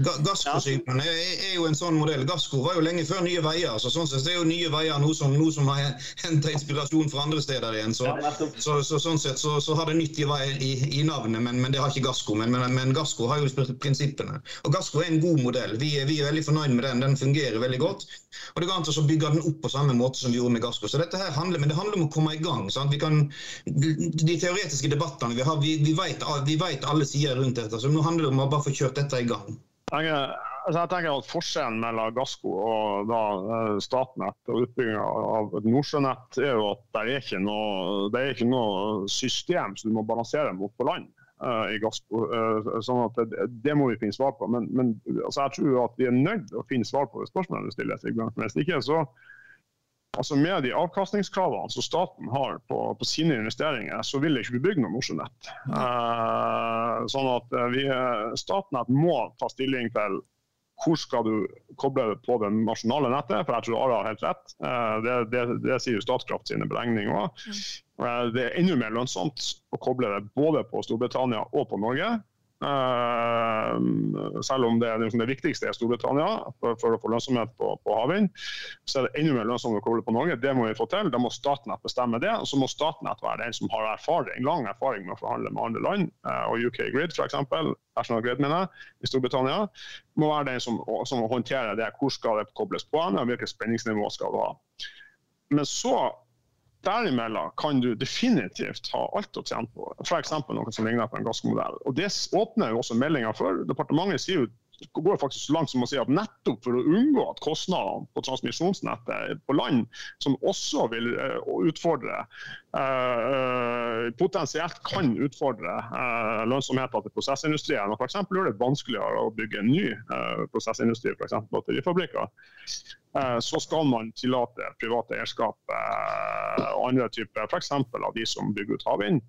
Gassforsyningen er, er, jo en sånn modell. Gassco var jo lenge før Nye Veier. så sånn sett er jo Nye Veier noe som, noe som har henta inspirasjon fra andre steder igjen. Så, så, så sånn sett så, så, har det nytt i, i, i navnet, men, men, det har ikke Gassco. Men, men, men Gassco har jo prinsippene. Og Gassco er en god modell. Vi, vi, er veldig fornøyd med den. Den fungerer veldig godt. Og det går an å bygge den opp på samme måte som vi gjorde med Gassco. Så dette her handler, men det handler om å komme i gang. Sant? Vi kan, de teoretiske debattene vi har, vi, vi, vet, vi vet alle sider rundt dette. Så nå handler det om å bare få kjørt dette i gang. Jeg, altså jeg tenker at Forskjellen mellom Gassco og da, eh, Statnett og utbygginga av et nordsjønett er jo at det er ikke noe, er ikke noe system som du må balansere mot på land. Uh, i Gassco, uh, sånn at det, det, må vi finne svar på. Men, men altså jeg tror at vi er nødt til å finne svar på det spørsmålet du stiller. Hvis ikke så altså Med de avkastningskravene som staten har på, på sine investeringer, så vil det ikke bli bygd noe Nordsjønett. Uh, sånn at eh, vi, Statnett må ta stilling til hvor skal du koble på det nasjonale nettet, for jeg tror Ara har helt rett. Uh, det, det, det, sier jo Statkraft sine beregninger òg. Uh, det er enda mer lønnsomt å koble det både på Storbritannia og på Norge. Uh, selv om det, liksom det, viktigste er Storbritannia for, for å få lønnsomhet på, på havvind, så er det enda mer lønnsomt å koble på Norge. Det må vi få til. Da må Statnett bestemme det. Og så må Statnett være den som har erfaring, lang erfaring med å forhandle med andre land. Uh, og UK Grid f.eks. National Grid mener, i Storbritannia, må være den som, som håndterer det. Hvor skal det kobles på, og hvilket spenningsnivå skal det ha. Men så Derimellom kan du definitivt ha alt å tjene på, f.eks. noe som ligner på en gassmodell. Og Det åpner jo også meldinga for. Departementet sier jo går faktisk så langt som å si at nettopp for å unngå at kostnadene på transmisjonsnettet på land, som også vil uh, utfordre uh, potensielt kan utfordre lønnsomheten til prosessindustrien, og f.eks. gjør det vanskeligere å bygge en ny prosessindustri, f.eks. batterifabrikker, så skal man tillate private eierskap og andre typer, f.eks. av de som bygger ut havvind.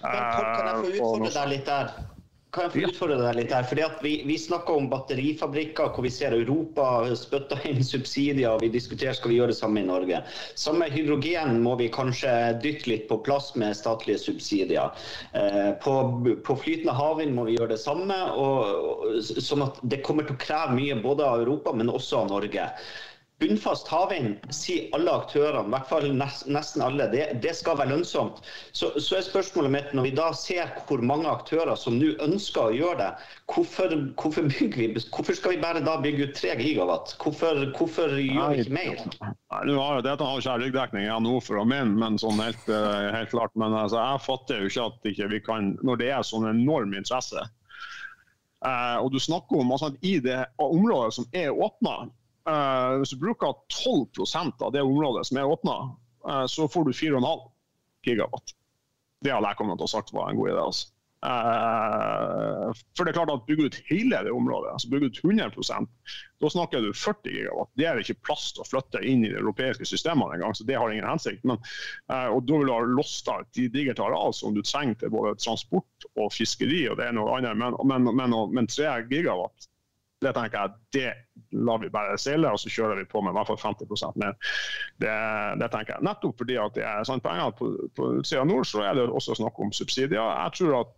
Kan jeg få utfordre deg litt der? Kan jeg få utfordre deg litt her? Fordi vi, vi snakker om batterifabrikker hvor vi ser Europa spytter inn subsidier, og vi diskuterer skal vi gjøre det samme i Norge. Samme hydrogen må vi kanskje dytte litt på plass med statlige subsidier. Eh, på, på, flytende havvind må vi gjøre det samme. Og, sånn at det kommer til å kreve mye både av Europa, men også av Norge. Bunnfast havvind sier alle aktørene, i hvert fall nesten alle, det, det skal være lønnsomt. Så, så, er spørsmålet mitt, når vi da ser hvor mange aktører som nå ønsker å gjøre det, hvorfor, hvorfor, vi, hvorfor skal vi bare da bygge ut 3 gigawatt? Hvorfor, hvorfor gjør vi ikke mer? Nei, har, dette har ikke jeg ryggdekning igjen nå for å mene, men sånn helt, eh, helt klart. Men altså, jeg fatter jo ikke at ikke vi kan, når det er sånn enorm interesse, eh, og du snakker om altså, i det området som er åpna Uh, hvis du bruker 12% av det området som er åpna, uh, så får du 4,5 gigawatt. Det hadde jeg kommet til å sagt var en god idé. altså. Uh, for det er klart at Bygger du ut hele det området, altså bygger ut 100% da snakker du 40 gigawatt. Det er ikke plass til å flytte inn i de europeiske systemene engang, så det har ingen hensikt. Men, og Da vil du ha losta de digert areal som du trenger til både transport og fiskeri og det er noe annet. Men, men, men, men 3 gigawatt det tenker jeg det lar vi bare seile, og så kjører vi på med i hvert fall 50 mer. Det, det, tenker jeg. Nettopp fordi at det er sant penger på, på sida nord, så er det også snakk om subsidier. Jeg tror at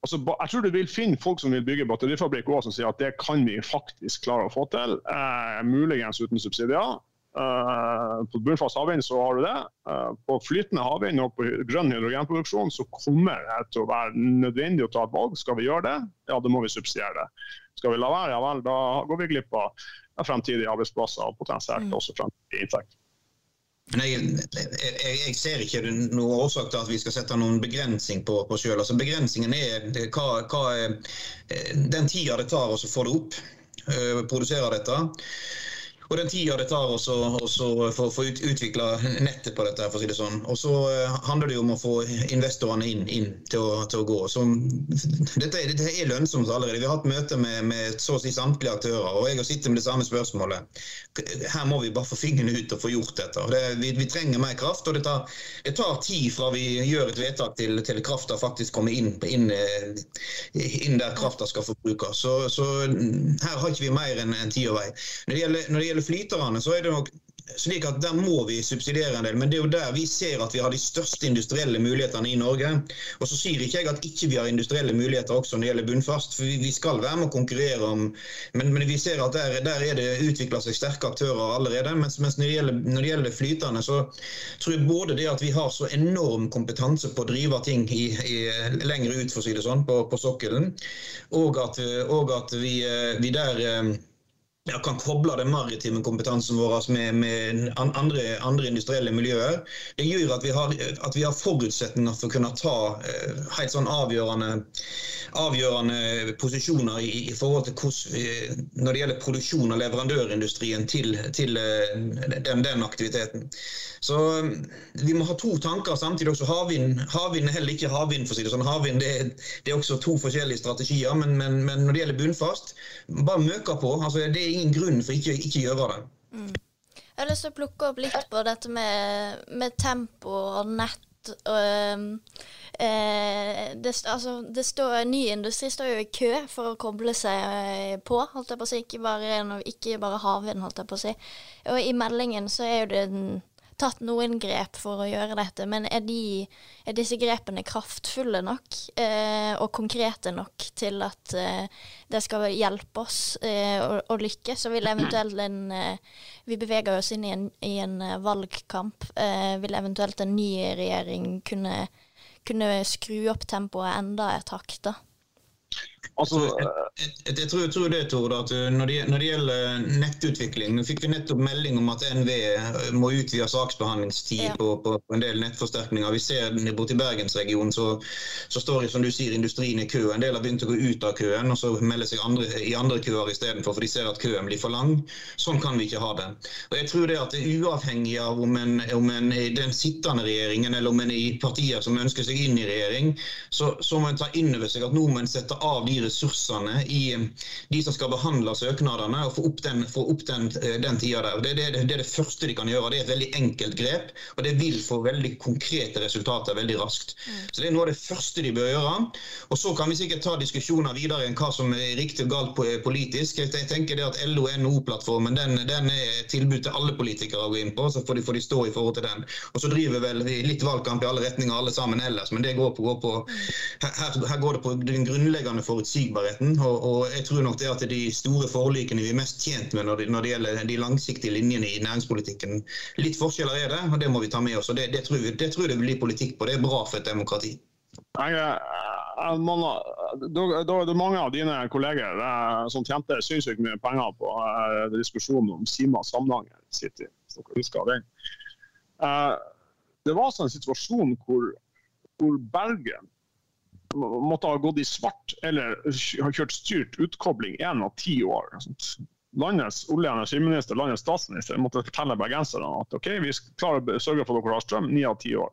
Altså, jeg tror du vil finne folk som vil bygge batterifabrikk også, som sier at det kan vi faktisk klare å få til. Eh, muligens uten subsidier. Uh, på bunnfast havvind så har du det. Uh, på flytende havvind og på grønn hydrogenproduksjon så kommer det til å være nødvendig å ta et valg. Skal vi gjøre det, ja, da må vi subsidiere det. Skal vi la være, ja vel, da går vi glipp av fremtidige arbeidsplasser og potensielt mm. også fremtidig inntekt. Men jeg, jeg, jeg, ser ikke noen årsak til at vi skal sette noen begrensning på, på sjøl. Altså, begrensningen er hva, hva, eh, den tida det tar å få det opp, produsere dette og den tida det tar også, også for å få ut, utvikla nettet på dette. for å si det sånn. Og så uh, handler det jo om å få investorene inn, inn til, å, til, å, gå. Så, dette, dette, er lønnsomt allerede. Vi har hatt møte med, med, så å si samtlige aktører, og jeg har sittet med det samme spørsmålet. Her må vi bare få fingrene ut og få gjort dette. Det, vi, vi, trenger mer kraft, og det tar, det tar, tid fra vi gjør et vedtak til, til krafta faktisk kommer inn, inn, inn der krafta skal forbrukes. Så, så her har ikke vi mer enn en tid og vei. Når det gjelder, når det gjelder gjelder flyterne, så er det nok slik at Der må vi subsidiere en del, men det er jo der vi ser at vi har de største industrielle mulighetene i Norge. Og så sier ikke jeg at ikke vi har industrielle muligheter også når det gjelder bunnfast. for Vi skal være med å konkurrere om Men, men vi ser at der, der er det utvikla seg sterke aktører allerede. Mens, mens når, det gjelder, når, det gjelder, flytende, så tror jeg både det at vi har så enorm kompetanse på å drive ting i, i, lenger ut, for å si det sånn, på, på sokkelen, og at, og at vi, vi der ja, kan koble den maritime kompetansen vår med, med andre, andre, industrielle miljøer. Det gjør at vi har, at vi har forutsetninger for å kunne ta uh, helt sånn avgjørende, avgjørende posisjoner i, i, forhold til hvordan når det gjelder produksjon av leverandørindustrien til, til uh, den, den, aktiviteten. Så um, vi må ha to tanker samtidig også. Havvind, havvin er heller ikke havvind, for å si det sånn. Havvind det, det, er også to forskjellige strategier, men, men, men når det gjelder bunnfast, bare møka på. altså det er ingen grunn for ikke å gjøre det. Mm. Jeg har lyst til å plukke opp litt på dette med, med tempo og nett. Og, eh, det, altså, det står, ny industri står jo i kø for å koble seg eh, på, holdt jeg på å si. Ikke bare, ikke bare havvind, holdt jeg på å si. Og i meldingen så er jo det den tatt noen grep for å gjøre dette, men er, de, er disse grepene kraftfulle nok eh, og konkrete nok til at eh, det skal hjelpe oss eh, å, å, lykkes? Så vil eventuelt en eh, Vi beveger oss inn i en, i en eh, valgkamp. Eh, vil eventuelt en ny regjering kunne, kunne skru opp tempoet enda et hakk, da? Altså, jeg, jeg, jeg, tror, jeg, tror, det, Tord, at uh, når det, når det, gjelder nettutvikling Nå fikk vi nettopp melding om at NVE må utvide saksbehandlingstid ja. på, på, en del nettforsterkninger. Vi ser borti Bergensregionen så, så står som du sier, industrien i kø. En del har begynt å gå ut av køen og så melder seg andre, i andre køer istedenfor, for de ser at køen blir for lang. Sånn kan vi ikke ha det. Og jeg tror det at det er Uavhengig av om en, om en i den sittende regjeringen eller om en i partier som ønsker seg inn i regjering, så, så må en ta inn over seg at nå må en sette av de ressursene i de som skal behandle søknadene, og få opp den, få opp den, eh, den tida der. Det, det, det, er det første de kan gjøre. Det er et veldig enkelt grep, og det vil få veldig konkrete resultater veldig raskt. Mm. Så Det er noe av det første de bør gjøre. Og Så kan vi sikkert ta diskusjoner videre enn hva som er riktig og galt politisk. Jeg tenker det at LO-NO-plattformen den, den, er tilbud til alle politikere å gå inn på, så får de, får de, stå i forhold til den. Og Så driver vel litt valgkamp i alle retninger alle sammen ellers, men det går på, går på her, her, går det på den grunnleggende forutsigbarheten forutsigbarheten. Og, og, jeg tror nok det at de store forlikene vi er mest tjent med når det, når det, gjelder de langsiktige linjene i næringspolitikken. Litt forskjeller er det, og det må vi ta med oss. og Det, det, tror, vi, det tror jeg det blir politikk på. Det er bra for et demokrati. Jeg, da er det mange av dine kolleger eh, som tjente sinnssykt mye penger på eh, diskusjonen om Sima Samnanger City. det var altså en situasjon hvor, hvor Bergen måtte ha gått i svart eller ha kjørt styrt utkobling én av ti år. landets olje- og energiminister, landets statsminister, måtte fortelle bergenserne at ok, vi klarer å sørge for at dere har strøm ni av ti år.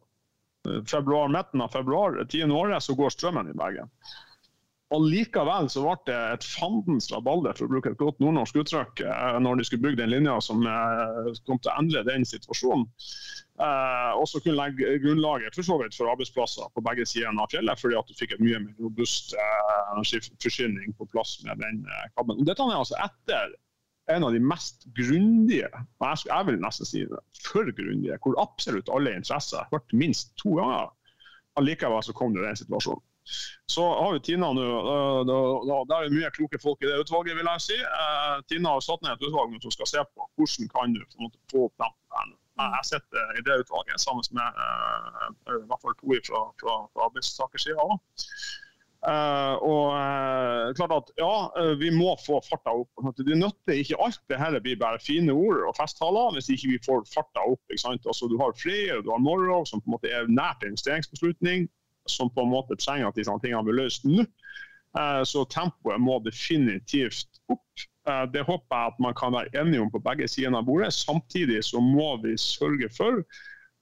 Februar, midten av februar, tiende året, så går strømmen i Bergen. Og Likevel så ble det et fandens rabalder, for å bruke et godt nordnorsk uttrykk, eh, når de skulle bygge den linja som eh, kom til å endre den situasjonen. Eh, og så kunne legge grunnlaget for så vidt for arbeidsplasser på begge sider av fjellet, fordi at du fikk en mye mer robust energiforsyning på plass med den kabelen. Og dette er altså etter en av de mest grundige, jeg vil nesten si det, for grundige, hvor absolutt alle interesser vært minst to ganger. Allikevel så kom det den situasjonen. Så har vi Tina nå. Det er mye kloke folk i det utvalget, vil jeg si. Eh, Tina har satt ned et utvalg som skal se på hvordan kan du få opp den Jeg sitter i det utvalget sammen med uh, i hvert fall to fra, fra, fra arbeidstakersida òg. Uh, og uh, klart at ja, uh, vi må få farta opp. Det nytter ikke alt det her blir bare fine ord og festtaler hvis ikke vi får farta opp. Altså, du har flere, du har Morrow som på en måte er nært investeringsbeslutning som på en måte trenger at disse tingene blir løst nå. Eh, så tempoet må definitivt opp. Eh, det håper jeg at man kan være enige om på begge sider av bordet. Samtidig så må vi sørge for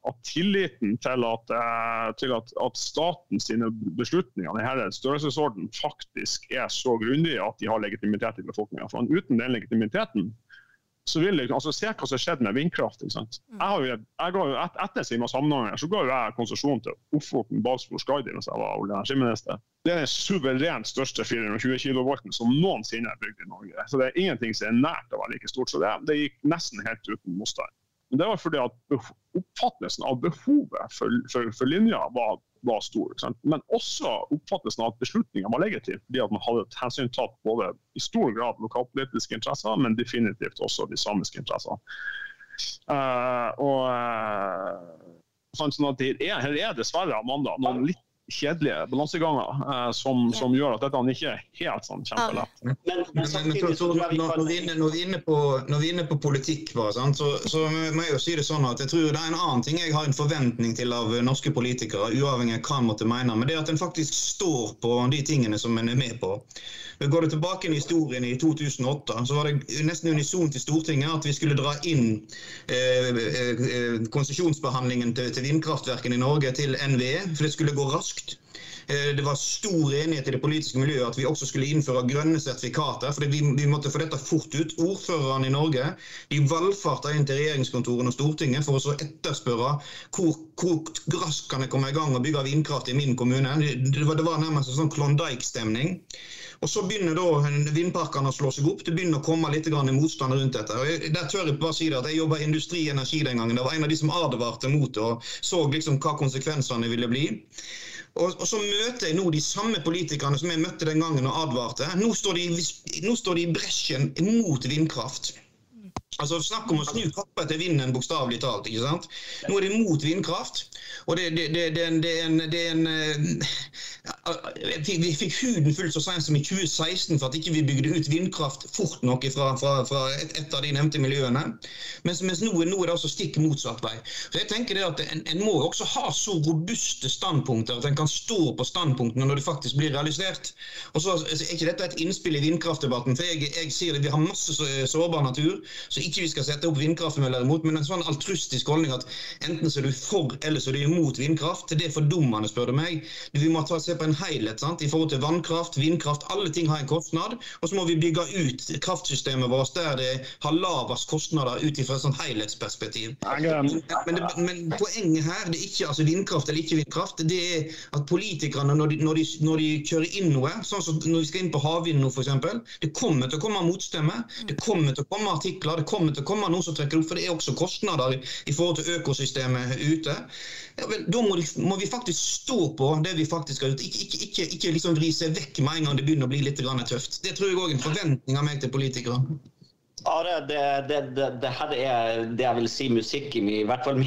at tilliten til at, eh, til at, at statens beslutninger i denne størrelsesorden faktisk er så grundige at de har legitimitet i befolkninga. Uten den legitimiteten så vil jeg, altså Se hva som skjedde med vindkraft. ikke sant? Mm. Jeg har jo, jeg ga jo et, Etter Sima Samnanger så ga jo jeg konsesjon til Ofoten Balsfjord Skaidi mens jeg var olje- og energiminister. Det er den suverent største 420 kV som noensinne er bygd i Norge. Så Det er ingenting som er nært å være like stort som det. Det gikk nesten helt uten motstand. Men det var fordi at oppfattelsen av behovet for, for, for linja var var stor. Men også oppfattelsen av at beslutningen var legitim, fordi at man hadde hensyntatt både i stor grad lokalpolitiske interesser, men definitivt også de samiske interessene. Uh, og uh, sånn at det er, Her er dessverre Amanda, noen litt kjedelige balanseganger eh, som, som, gjør at dette ikke er helt sånn kjempelett. Men, men, men så, når, vi inne, når, vi er inne på, når vi er inne på politikk, bare, sant, så, så, må jeg jo si det sånn at jeg tror det er en annen ting jeg har en forventning til av norske politikere, uavhengig av hva en måtte mene, men det er at en faktisk står på de tingene som en er med på. Går du tilbake i historien i 2008, så var det nesten unisont i Stortinget at vi skulle dra inn eh, eh, konsesjonsbehandlingen til, til vindkraftverkene i Norge til NVE, for det skulle gå raskt. Eh, det var stor enighet i det politiske miljøet at vi også skulle innføre grønne sertifikater. for vi, vi, måtte få dette fort ut. Ordførerne i Norge de valfarta inn til regjeringskontorene og Stortinget for å etterspørre hvor, hvor raskt kan jeg komme i gang og bygge vindkraft i min kommune. Det var, det var nærmest en sånn Klondyke-stemning. Og Så begynner da vindparkene å slå seg opp. Det begynner å komme litt motstand rundt dette. Og der tør Jeg bare si det at jeg jobba i Industri Energi den gangen. Det var en av de som advarte mot det og så liksom hva konsekvensene ville bli. Og, og, så møter jeg nå de samme politikerne som jeg møtte den gangen og advarte. Nå står de, nå står de i bresjen mot vindkraft. Altså Snakk om å snu kappa til vinden, bokstavelig talt. ikke sant? Nå er det mot vindkraft. Og det, det, det, det er en, er en vi, vi fikk huden full så sent som i 2016 for at ikke vi bygde ut vindkraft fort nok fra, fra, fra et, et, av de nevnte miljøene. Mens, mens nå, nå, er det altså stikk motsatt vei. Så jeg tenker det at En, en må også ha så robuste standpunkter at en kan stå på standpunktene når det faktisk blir realisert. Og så er ikke dette et innspill i vindkraftdebatten, for jeg, jeg sier det, vi har masse sårbar natur. så ikke vi skal sette opp vindkraftmøller imot, men en sånn altruistisk holdning at enten så er du for eller så er du imot vindkraft, det er fordummende, spør du meg. Vi må ta, se på en helhet sant? i forhold til vannkraft, vindkraft. Alle ting har en kostnad. Og så må vi bygge ut kraftsystemet vårt der det har lavest kostnader ut fra et sånt helhetsperspektiv. Men, det, men, poenget her det er ikke altså vindkraft eller ikke vindkraft. Det er at politikerne, når de, når de, når de kjører inn noe, sånn som når vi skal inn på havvind nå f.eks., det kommer til å komme motstemme. Det kommer til å komme artikler. det kommer til å komme noen som trekker opp, for det er også kostnader i forhold til økosystemet ute. Ja, vel, da må, må, vi faktisk stå på det vi faktisk har gjort. Ikke, ikke, ikke, ikke liksom vri seg vekk med en gang det begynner å bli litt tøft. Det tror jeg òg er en forventning av meg til politikere. Are, det, det, det, det, her er det jeg vil si musikk i, i hvert fall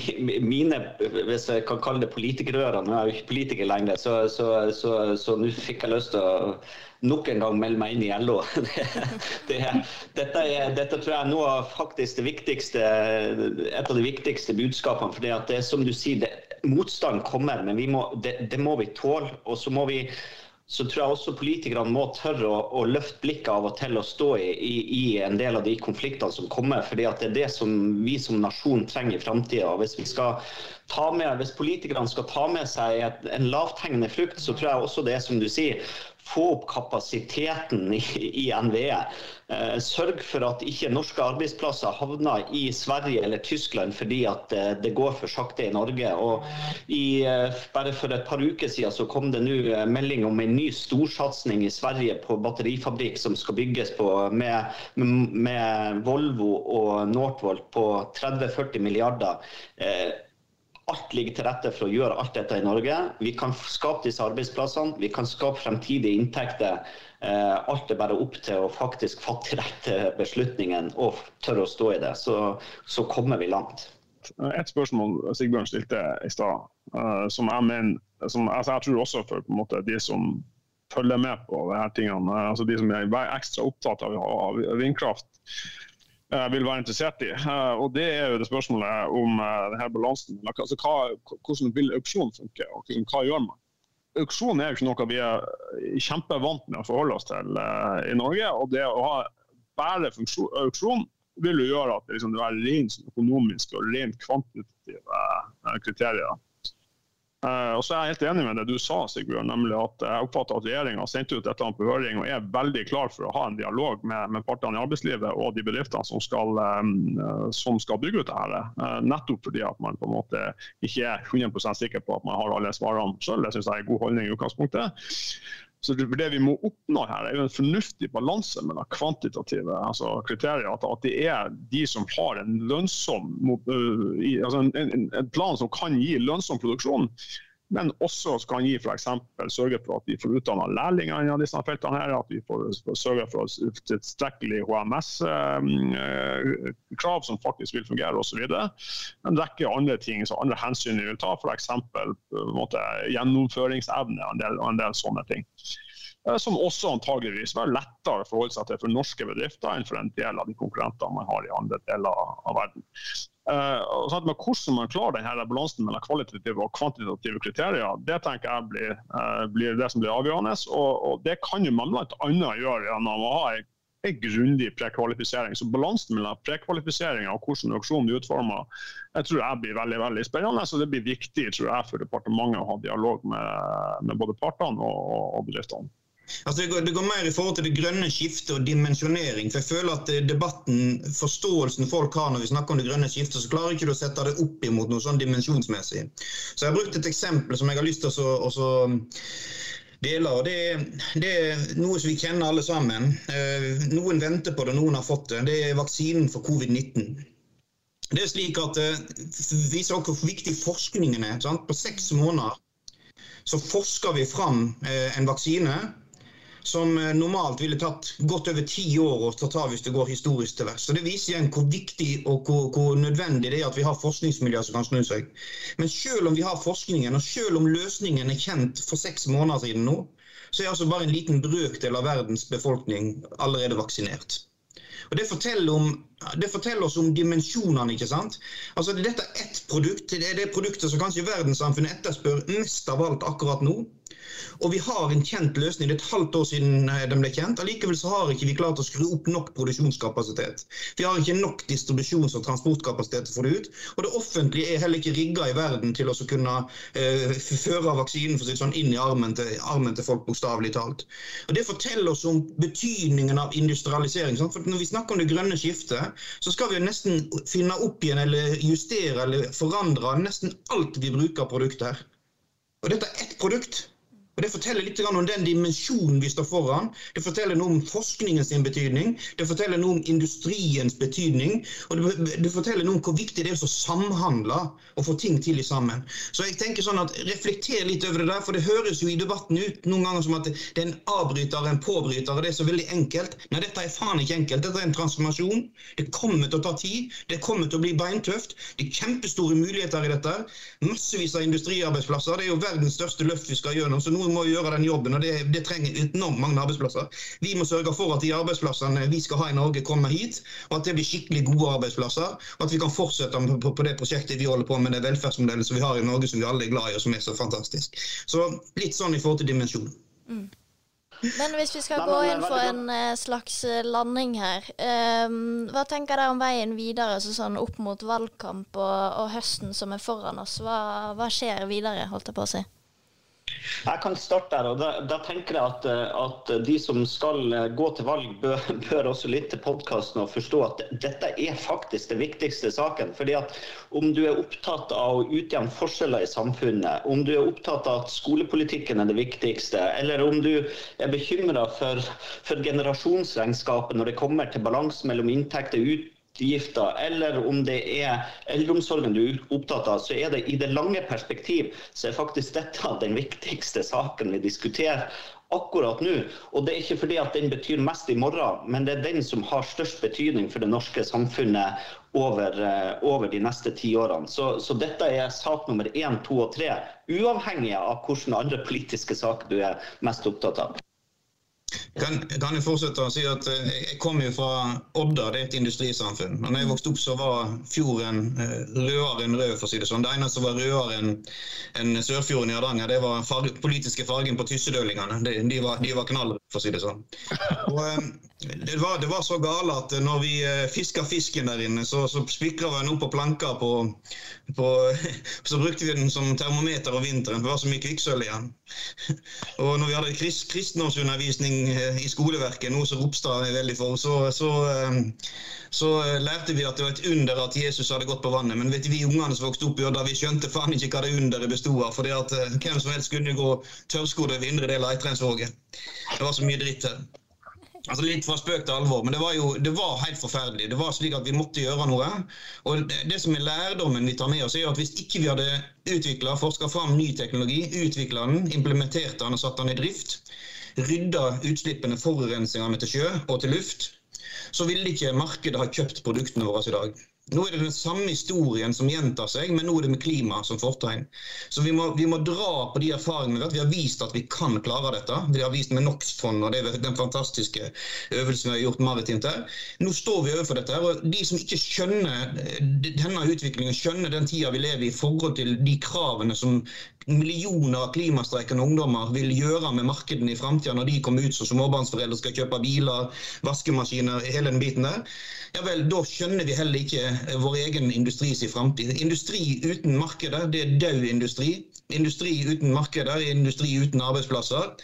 mine, hvis jeg kan kalle det politikerører. Nå er jeg jo ikke politiker lenger, så, nå fikk jeg lyst til å nok en gang melde meg inn i LO. <laughs> dette, er, dette, tror jeg er noe av faktisk det viktigste, et av de viktigste budskapene. for det, det er som du sier, motstand kommer, men må, det, må vi tåle. Og så må vi så tror jeg også politikerne må tørre å, å løfte blikket av og til og stå i, i, i, en del av de konfliktene som kommer. fordi det er det som vi som nasjon trenger i framtida. Hvis, hvis politikerne skal ta med seg et, en lavthengende frukt, så tror jeg også det som du sier, få opp kapasiteten i, i NVE. Eh, sørg for at ikke norske arbeidsplasser havner i Sverige eller Tyskland fordi at eh, det går for sakte i Norge. Og i, eh, bare For et par uker siden så kom det nå eh, melding om en ny storsatsing i Sverige på batterifabrikk som skal bygges på, med, med Volvo og Northvolt på 30-40 milliarder. Eh, Alt ligger til rette for å gjøre alt dette i Norge. Vi kan skape disse arbeidsplassene, vi kan skape fremtidige inntekter. Eh, alt er bare opp til å faktisk fatte rette beslutningen og tørre å stå i det. Så, så kommer vi langt. Et spørsmål Sigbjørn stilte i stad, uh, som jeg mener som, altså Jeg tror også for måte, de som følger med på disse tingene, uh, altså de som er ekstra opptatt av, av vindkraft, Eh, vil være interessert i. Eh, og Det er jo det spørsmålet om eh, denne balansen. Altså, hva, hvordan vil auksjon funke, og hva gjør man? Auksjon er jo ikke noe vi er kjempevant med å forholde oss til i Norge. og det å ha bare auksjon vil jo gjøre at det, liksom, det er rent økonomiske og rent kvantitative kriterier. Uh, og så er jeg helt enig med det du sa, Sigbjørn, nemlig at jeg oppfatter at regjeringa har sendt ut dette på høring og er veldig klar for å ha en dialog med, med partene i arbeidslivet og de bedriftene som skal, um, som skal bygge ut dette. Uh, nettopp fordi at man på en måte ikke er 100 sikker på at man har alle svarene sjøl. Det syns jeg er en god holdning i utgangspunktet. Så det vi må oppnå her, er jo en fornuftig balanse mellom kvantitative altså kriterier. At, det er de som har en lønnsom, altså en, en, en plan som kan gi lønnsom produksjon, men også kan gi f.eks. sørge for at vi får utdanna lærlinger innen disse feltene. her, At vi får, sørge for tilstrekkelig HMS-krav som faktisk vil fungere osv. En rekke andre ting, så andre hensyn vi vil ta, f.eks. gjennomføringsevne og en, en del sånne ting. Eh, som også antageligvis var lettere å forholde seg til for norske bedrifter enn for en del av de konkurrentene man har i andre deler av verden. Uh, sånn hvordan man klarer denne balansen mellom kvalitative og kvantitative kriterier, det tenker jeg blir, uh, blir det som blir avgjørende. Og, og det kan jo man bl.a. gjøre gjennom å ha en, en grundig prekvalifisering. Så balansen mellom prekvalifiseringa og hvordan auksjonen er utforma, tror jeg blir veldig veldig spennende. Så det blir viktig tror jeg, for departementet å ha dialog med, med både partene og, og bedriftene. Altså det går, det, går, mer i forhold til det grønne skiftet og dimensjonering. for jeg føler at eh, debatten, Forståelsen folk har når vi snakker om det grønne skiftet, så klarer ikke du å sette det opp imot noe sånn dimensjonsmessig. Så Jeg har brukt et eksempel som jeg har lyst til å dele. og det, det, er noe som vi kjenner alle sammen. Eh, noen venter på det, noen har fått det. Det er vaksinen for covid-19. Det er slik at Det eh, viser hvor viktig forskningen er. Sant? På seks måneder så forsker vi fram en vaksine som eh, normalt ville tatt godt over ti år å ta hvis det går historisk til vers. Så Det viser igjen hvor viktig og hvor, hvor, nødvendig det er at vi har forskningsmiljøer som kan snu seg. Men selv om vi har forskningen, og selv om løsningen er kjent for seks måneder siden nå, så er altså bare en liten brøkdel av verdens befolkning allerede vaksinert. Og Det forteller, om, det forteller, oss om dimensjonene. ikke sant? Altså Dette er ett produkt. Det er det produktet som kanskje verdenssamfunnet etterspør mest av alt akkurat nå. Og vi har en kjent løsning. Det er et halvt år siden eh, den ble kjent. Allikevel så har ikke vi klart å skru opp nok produksjonskapasitet. Vi har ikke nok distribusjons- og transportkapasitet til å få det ut. Og det offentlige er heller ikke rigga i verden til å kunne eh, føre vaksinen for sånn, inn i armen til, armen til folk, bokstavelig talt. Og Det forteller oss om betydningen av industrialisering. Sant? For Når vi snakker om det grønne skiftet, så skal vi jo nesten finne opp igjen eller justere eller forandre nesten alt vi bruker av produkter. Og dette er ett produkt. Og Det forteller litt om den dimensjonen vi står foran. Det forteller noe om forskningens betydning, det forteller noe om industriens betydning. Og det, det forteller noe om hvor viktig det er å samhandle og få ting til sammen. Så jeg tenker sånn at Reflekter litt over det der, for det høres jo i debatten ut noen ganger som at det er en avbryter en påbryter, og det er så veldig enkelt. Nei, dette er faen ikke enkelt. Dette er en transformasjon. Det kommer til å ta tid. Det kommer til å bli beintøft. Det er kjempestore muligheter i dette. Massevis av industriarbeidsplasser. Det er jo verdens største løft vi skal gjennom. så så nå må gjøre den jobben, og det, det, trenger enormt mange arbeidsplasser. Vi må sørge for at de arbeidsplassene vi skal ha i Norge, kommer hit, og at det blir skikkelig gode arbeidsplasser. Og at vi kan fortsette på, på det prosjektet vi holder på med, det velferdsmodellet som vi har i Norge, som vi alle er glad i, og som er så fantastisk. Så litt sånn i forhold til dimensjon. Mm. <laughs> Men hvis vi skal gå inn for en uh, slags eh, landing her, um, hva tenker dere om veien videre altså sånn opp mot valgkamp og, og høsten som er foran oss? Hva, hva skjer videre, holdt jeg på å si? Jeg kan starte der. og Da, da tenker jeg at, at, de som skal gå til valg, bør, <laughs> bør også lytte til podkasten og forstå at dette er faktisk den viktigste saken. Fordi at Om du er opptatt av å utjevne forskjeller i samfunnet, om du er opptatt av at skolepolitikken er det viktigste, eller om du er bekymra for, for generasjonsregnskapet når det kommer til balanse mellom inntekter og ut utgifter, eller om det er eldreomsorgen du er opptatt av, så er det i det lange perspektiv så er faktisk dette den viktigste saken vi diskuterer akkurat nå. Og det er ikke fordi at den betyr mest i morgen, men det er den som har størst betydning for det norske samfunnet over, eh, over de neste ti årene. Så, så, dette er sak nummer én, to og tre, uavhengig av hvilke andre politiske saker du er mest opptatt av. Kan, kan, jeg fortsette å si at eh, Jeg kommer jo fra Odda, det er et industrisamfunn. Og når jeg vokste opp, så var fjorden eh, rødere enn rød. for å si Det sånn. Det eneste som var rødere enn en Sørfjorden i Hardanger, det var farge, politiske fargen på tyssedølingene. De, de, var, de var knallrøde, for å si det sånn. Og, eh, det, var, det, var, så gale at når vi fiska fisken der inne, så, så spikra vi den opp på planker på, på, <laughs> Så brukte vi den som termometer om vinteren, for det var så mye kvikksølv igjen. <laughs> Og når vi hadde krist, kristendomsundervisning Eh, i skoleverket, noe som Ropstad er veldig for, så, så, eh, så, eh, lærte vi at det var et under at Jesus hadde gått på vannet. Men vet du, vi ungene som vokste opp i Odda, vi skjønte faen ikke hva det underet bestod av. fordi at hvem som helst kunne gå tørrskodd over indre del av Eitreinsvåget. Det var så mye dritt her. Altså Litt fra spøk til alvor, men det var jo det var helt forferdelig. Det var slik at Vi måtte gjøre noe. Og Det, det som er lærdommen vi tar med oss, er at hvis ikke vi hadde utvikla, forska fram ny teknologi, utvikla den, implementert den og satt den i drift, rydda utslippene, forurensningene til sjø og til luft, så ville ikke markedet ha kjøpt produktene våre i dag. Nå er det den samme historien som gjentar seg, men nå er det med klima som fortegn. Så vi må, vi må dra på de erfaringene. Vi har vist at vi kan klare dette. Vi har vist med NOx-fondet og det den fantastiske øvelsen vi har gjort maritimt her. Nå står vi overfor dette. her, og De som ikke skjønner denne utviklingen, skjønner den tida vi lever i i forhold til de kravene som millioner av klimastreikende ungdommer vil gjøre med markedene i framtida når de kommer ut som småbarnsforeldre skal kjøpe biler, vaskemaskiner, hele den biten der, ja vel, da skjønner vi heller ikke vår egen industris framtid. Industri uten markeder, det er død industri. Industri uten markeder er industri uten arbeidsplasser.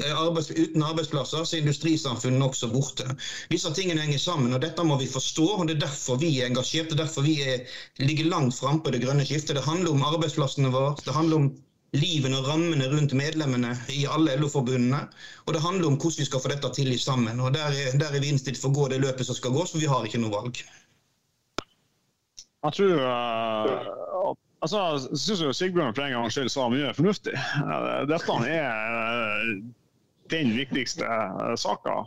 Eh, arbeids, uten arbeidsplasser så er industrisamfunnet også borte. Disse tingene henger sammen, og dette må vi forstå. og Det er derfor vi er engasjert, og derfor vi er, ligger langt frampå på det grønne skiftet. Det handler om arbeidsplassene våre. det handler om livene og rammene rundt medlemmene i alle LO-forbundene. Og det handler om hvordan vi skal få dette til sammen. Og Der er, der er vi innstilt for å gå det løpet som skal gå, så vi har ikke noe valg. Jeg tror uh, altså, jeg Sigbjørn for en gangs skyld sa mye fornuftig. Uh, dette er uh, den viktigste saka.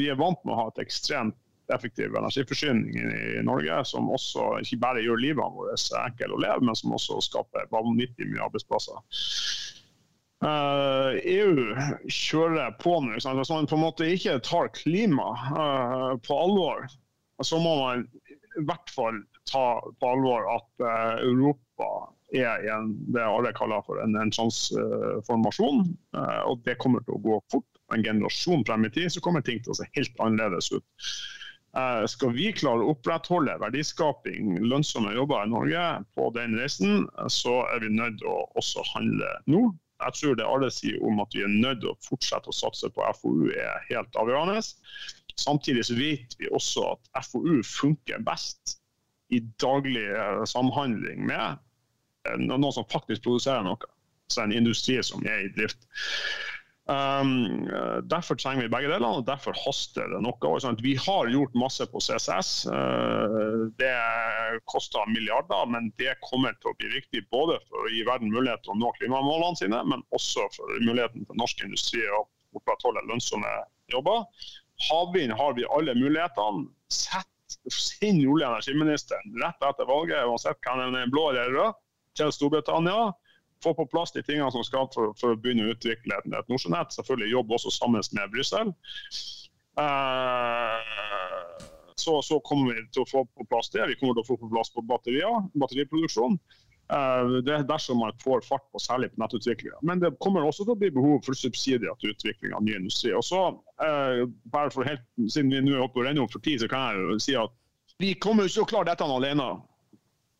Vi er vant med å ha et ekstremt effektiv energiforsyning i Norge, som også ikke bare gjør livet vårt enkelt å leve, men som også skaper vanvittig mye arbeidsplasser. Uh, eh, EU kjører på nå. Hvis man på en måte ikke tar klima uh, på alvor, så må man i hvert fall ta på alvor at uh, Europa er i en, det alle kaller for en, en transformasjon. og det kommer til å gå fort. En generasjon frem i tid så kommer ting til å se helt annerledes ut. Eh, skal vi klare å opprettholde verdiskaping, lønnsomme jobber i Norge på den reisen, så er vi nødt til å også handle nå. Jeg tror det alle sier om at vi er nødt til å fortsette å satse på FoU er helt avgjørende. Samtidig så vet vi også at FoU funker best i daglig eh, samhandling med eh, noen som faktisk produserer noe. Så en industri som er i drift. Um, derfor trenger vi begge delene, og derfor haster det noe. Sånn vi har gjort masse på CCS. Uh, det koster milliarder, men det kommer til å bli viktig både for å gi verden mulighet til å nå klimamålene sine, men også for muligheten for norsk industri å opprettholde lønnsomme jobber. Havvind har vi alle mulighetene. Sett, Send olje- og energiministeren rett etter valget, uansett hvem den er blå eller rød, til Storbritannia få på plass de tingene som skal for, for å begynne å utvikle et, et Nordsjønett. Selvfølgelig jobbe også sammen med Brussel. Uh, så, så, kommer vi til å få på plass det. Vi kommer til å få på plass på batterier, batteriproduksjon. Det er dersom man får fart på særlig på nettutviklinga. Men det kommer også til å bli behov for subsidier til utvikling av ny industri. Og så, bare for helt, Siden vi nå er oppe og renner opp for tid, så kan jeg jo si at vi kommer ikke til å klare dette alene.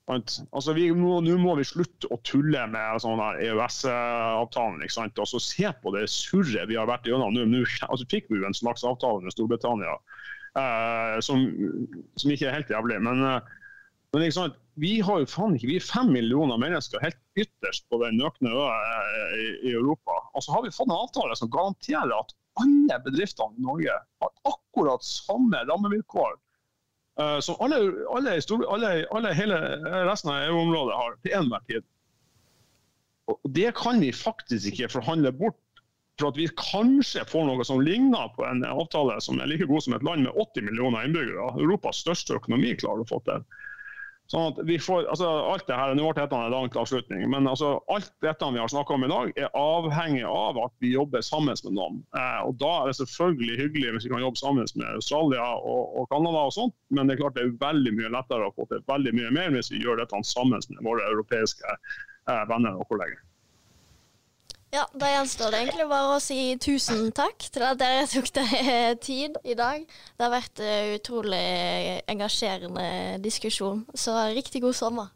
Altså, nå, nå, må vi slutte å tulle med sånn EØS-avtalen. og så Se på det surret vi har vært gjennom nå. altså, fikk vi jo en slags avtale med Storbritannia eh, som, som, ikke er helt jævlig. Men, eh, men vi har jo faen ikke, vi er fem millioner mennesker helt ytterst på den nøkne øya eh, i, i, Europa. Og så har vi fått en avtale som garanterer at alle bedriftene i Norge har akkurat samme rammevilkår Uh, som alle, alle, alle, alle, hele resten av EU-området har til enhver tid. Og det kan vi faktisk ikke forhandle bort for at vi kanskje får noe som ligner på en avtale som er like god som et land med 80 millioner innbyggere. Europas største økonomi klarer å få til. Sånn at vi får, altså alt det Nå ble dette en lang avslutning, men altså alt dette vi har snakka om i dag, er avhengig av at vi jobber sammen med noen. Eh, og Da er det selvfølgelig hyggelig hvis vi kan jobbe sammen med Australia og, og Canada, og sånt, men det er klart det er veldig mye lettere å få til veldig mye mer hvis vi gjør dette sammen med våre europeiske eh, venner og kolleger. Ja, Da gjenstår det egentlig bare å si tusen takk til at dere tok dere tid i dag. Det har vært en utrolig engasjerende diskusjon, så riktig god sommer.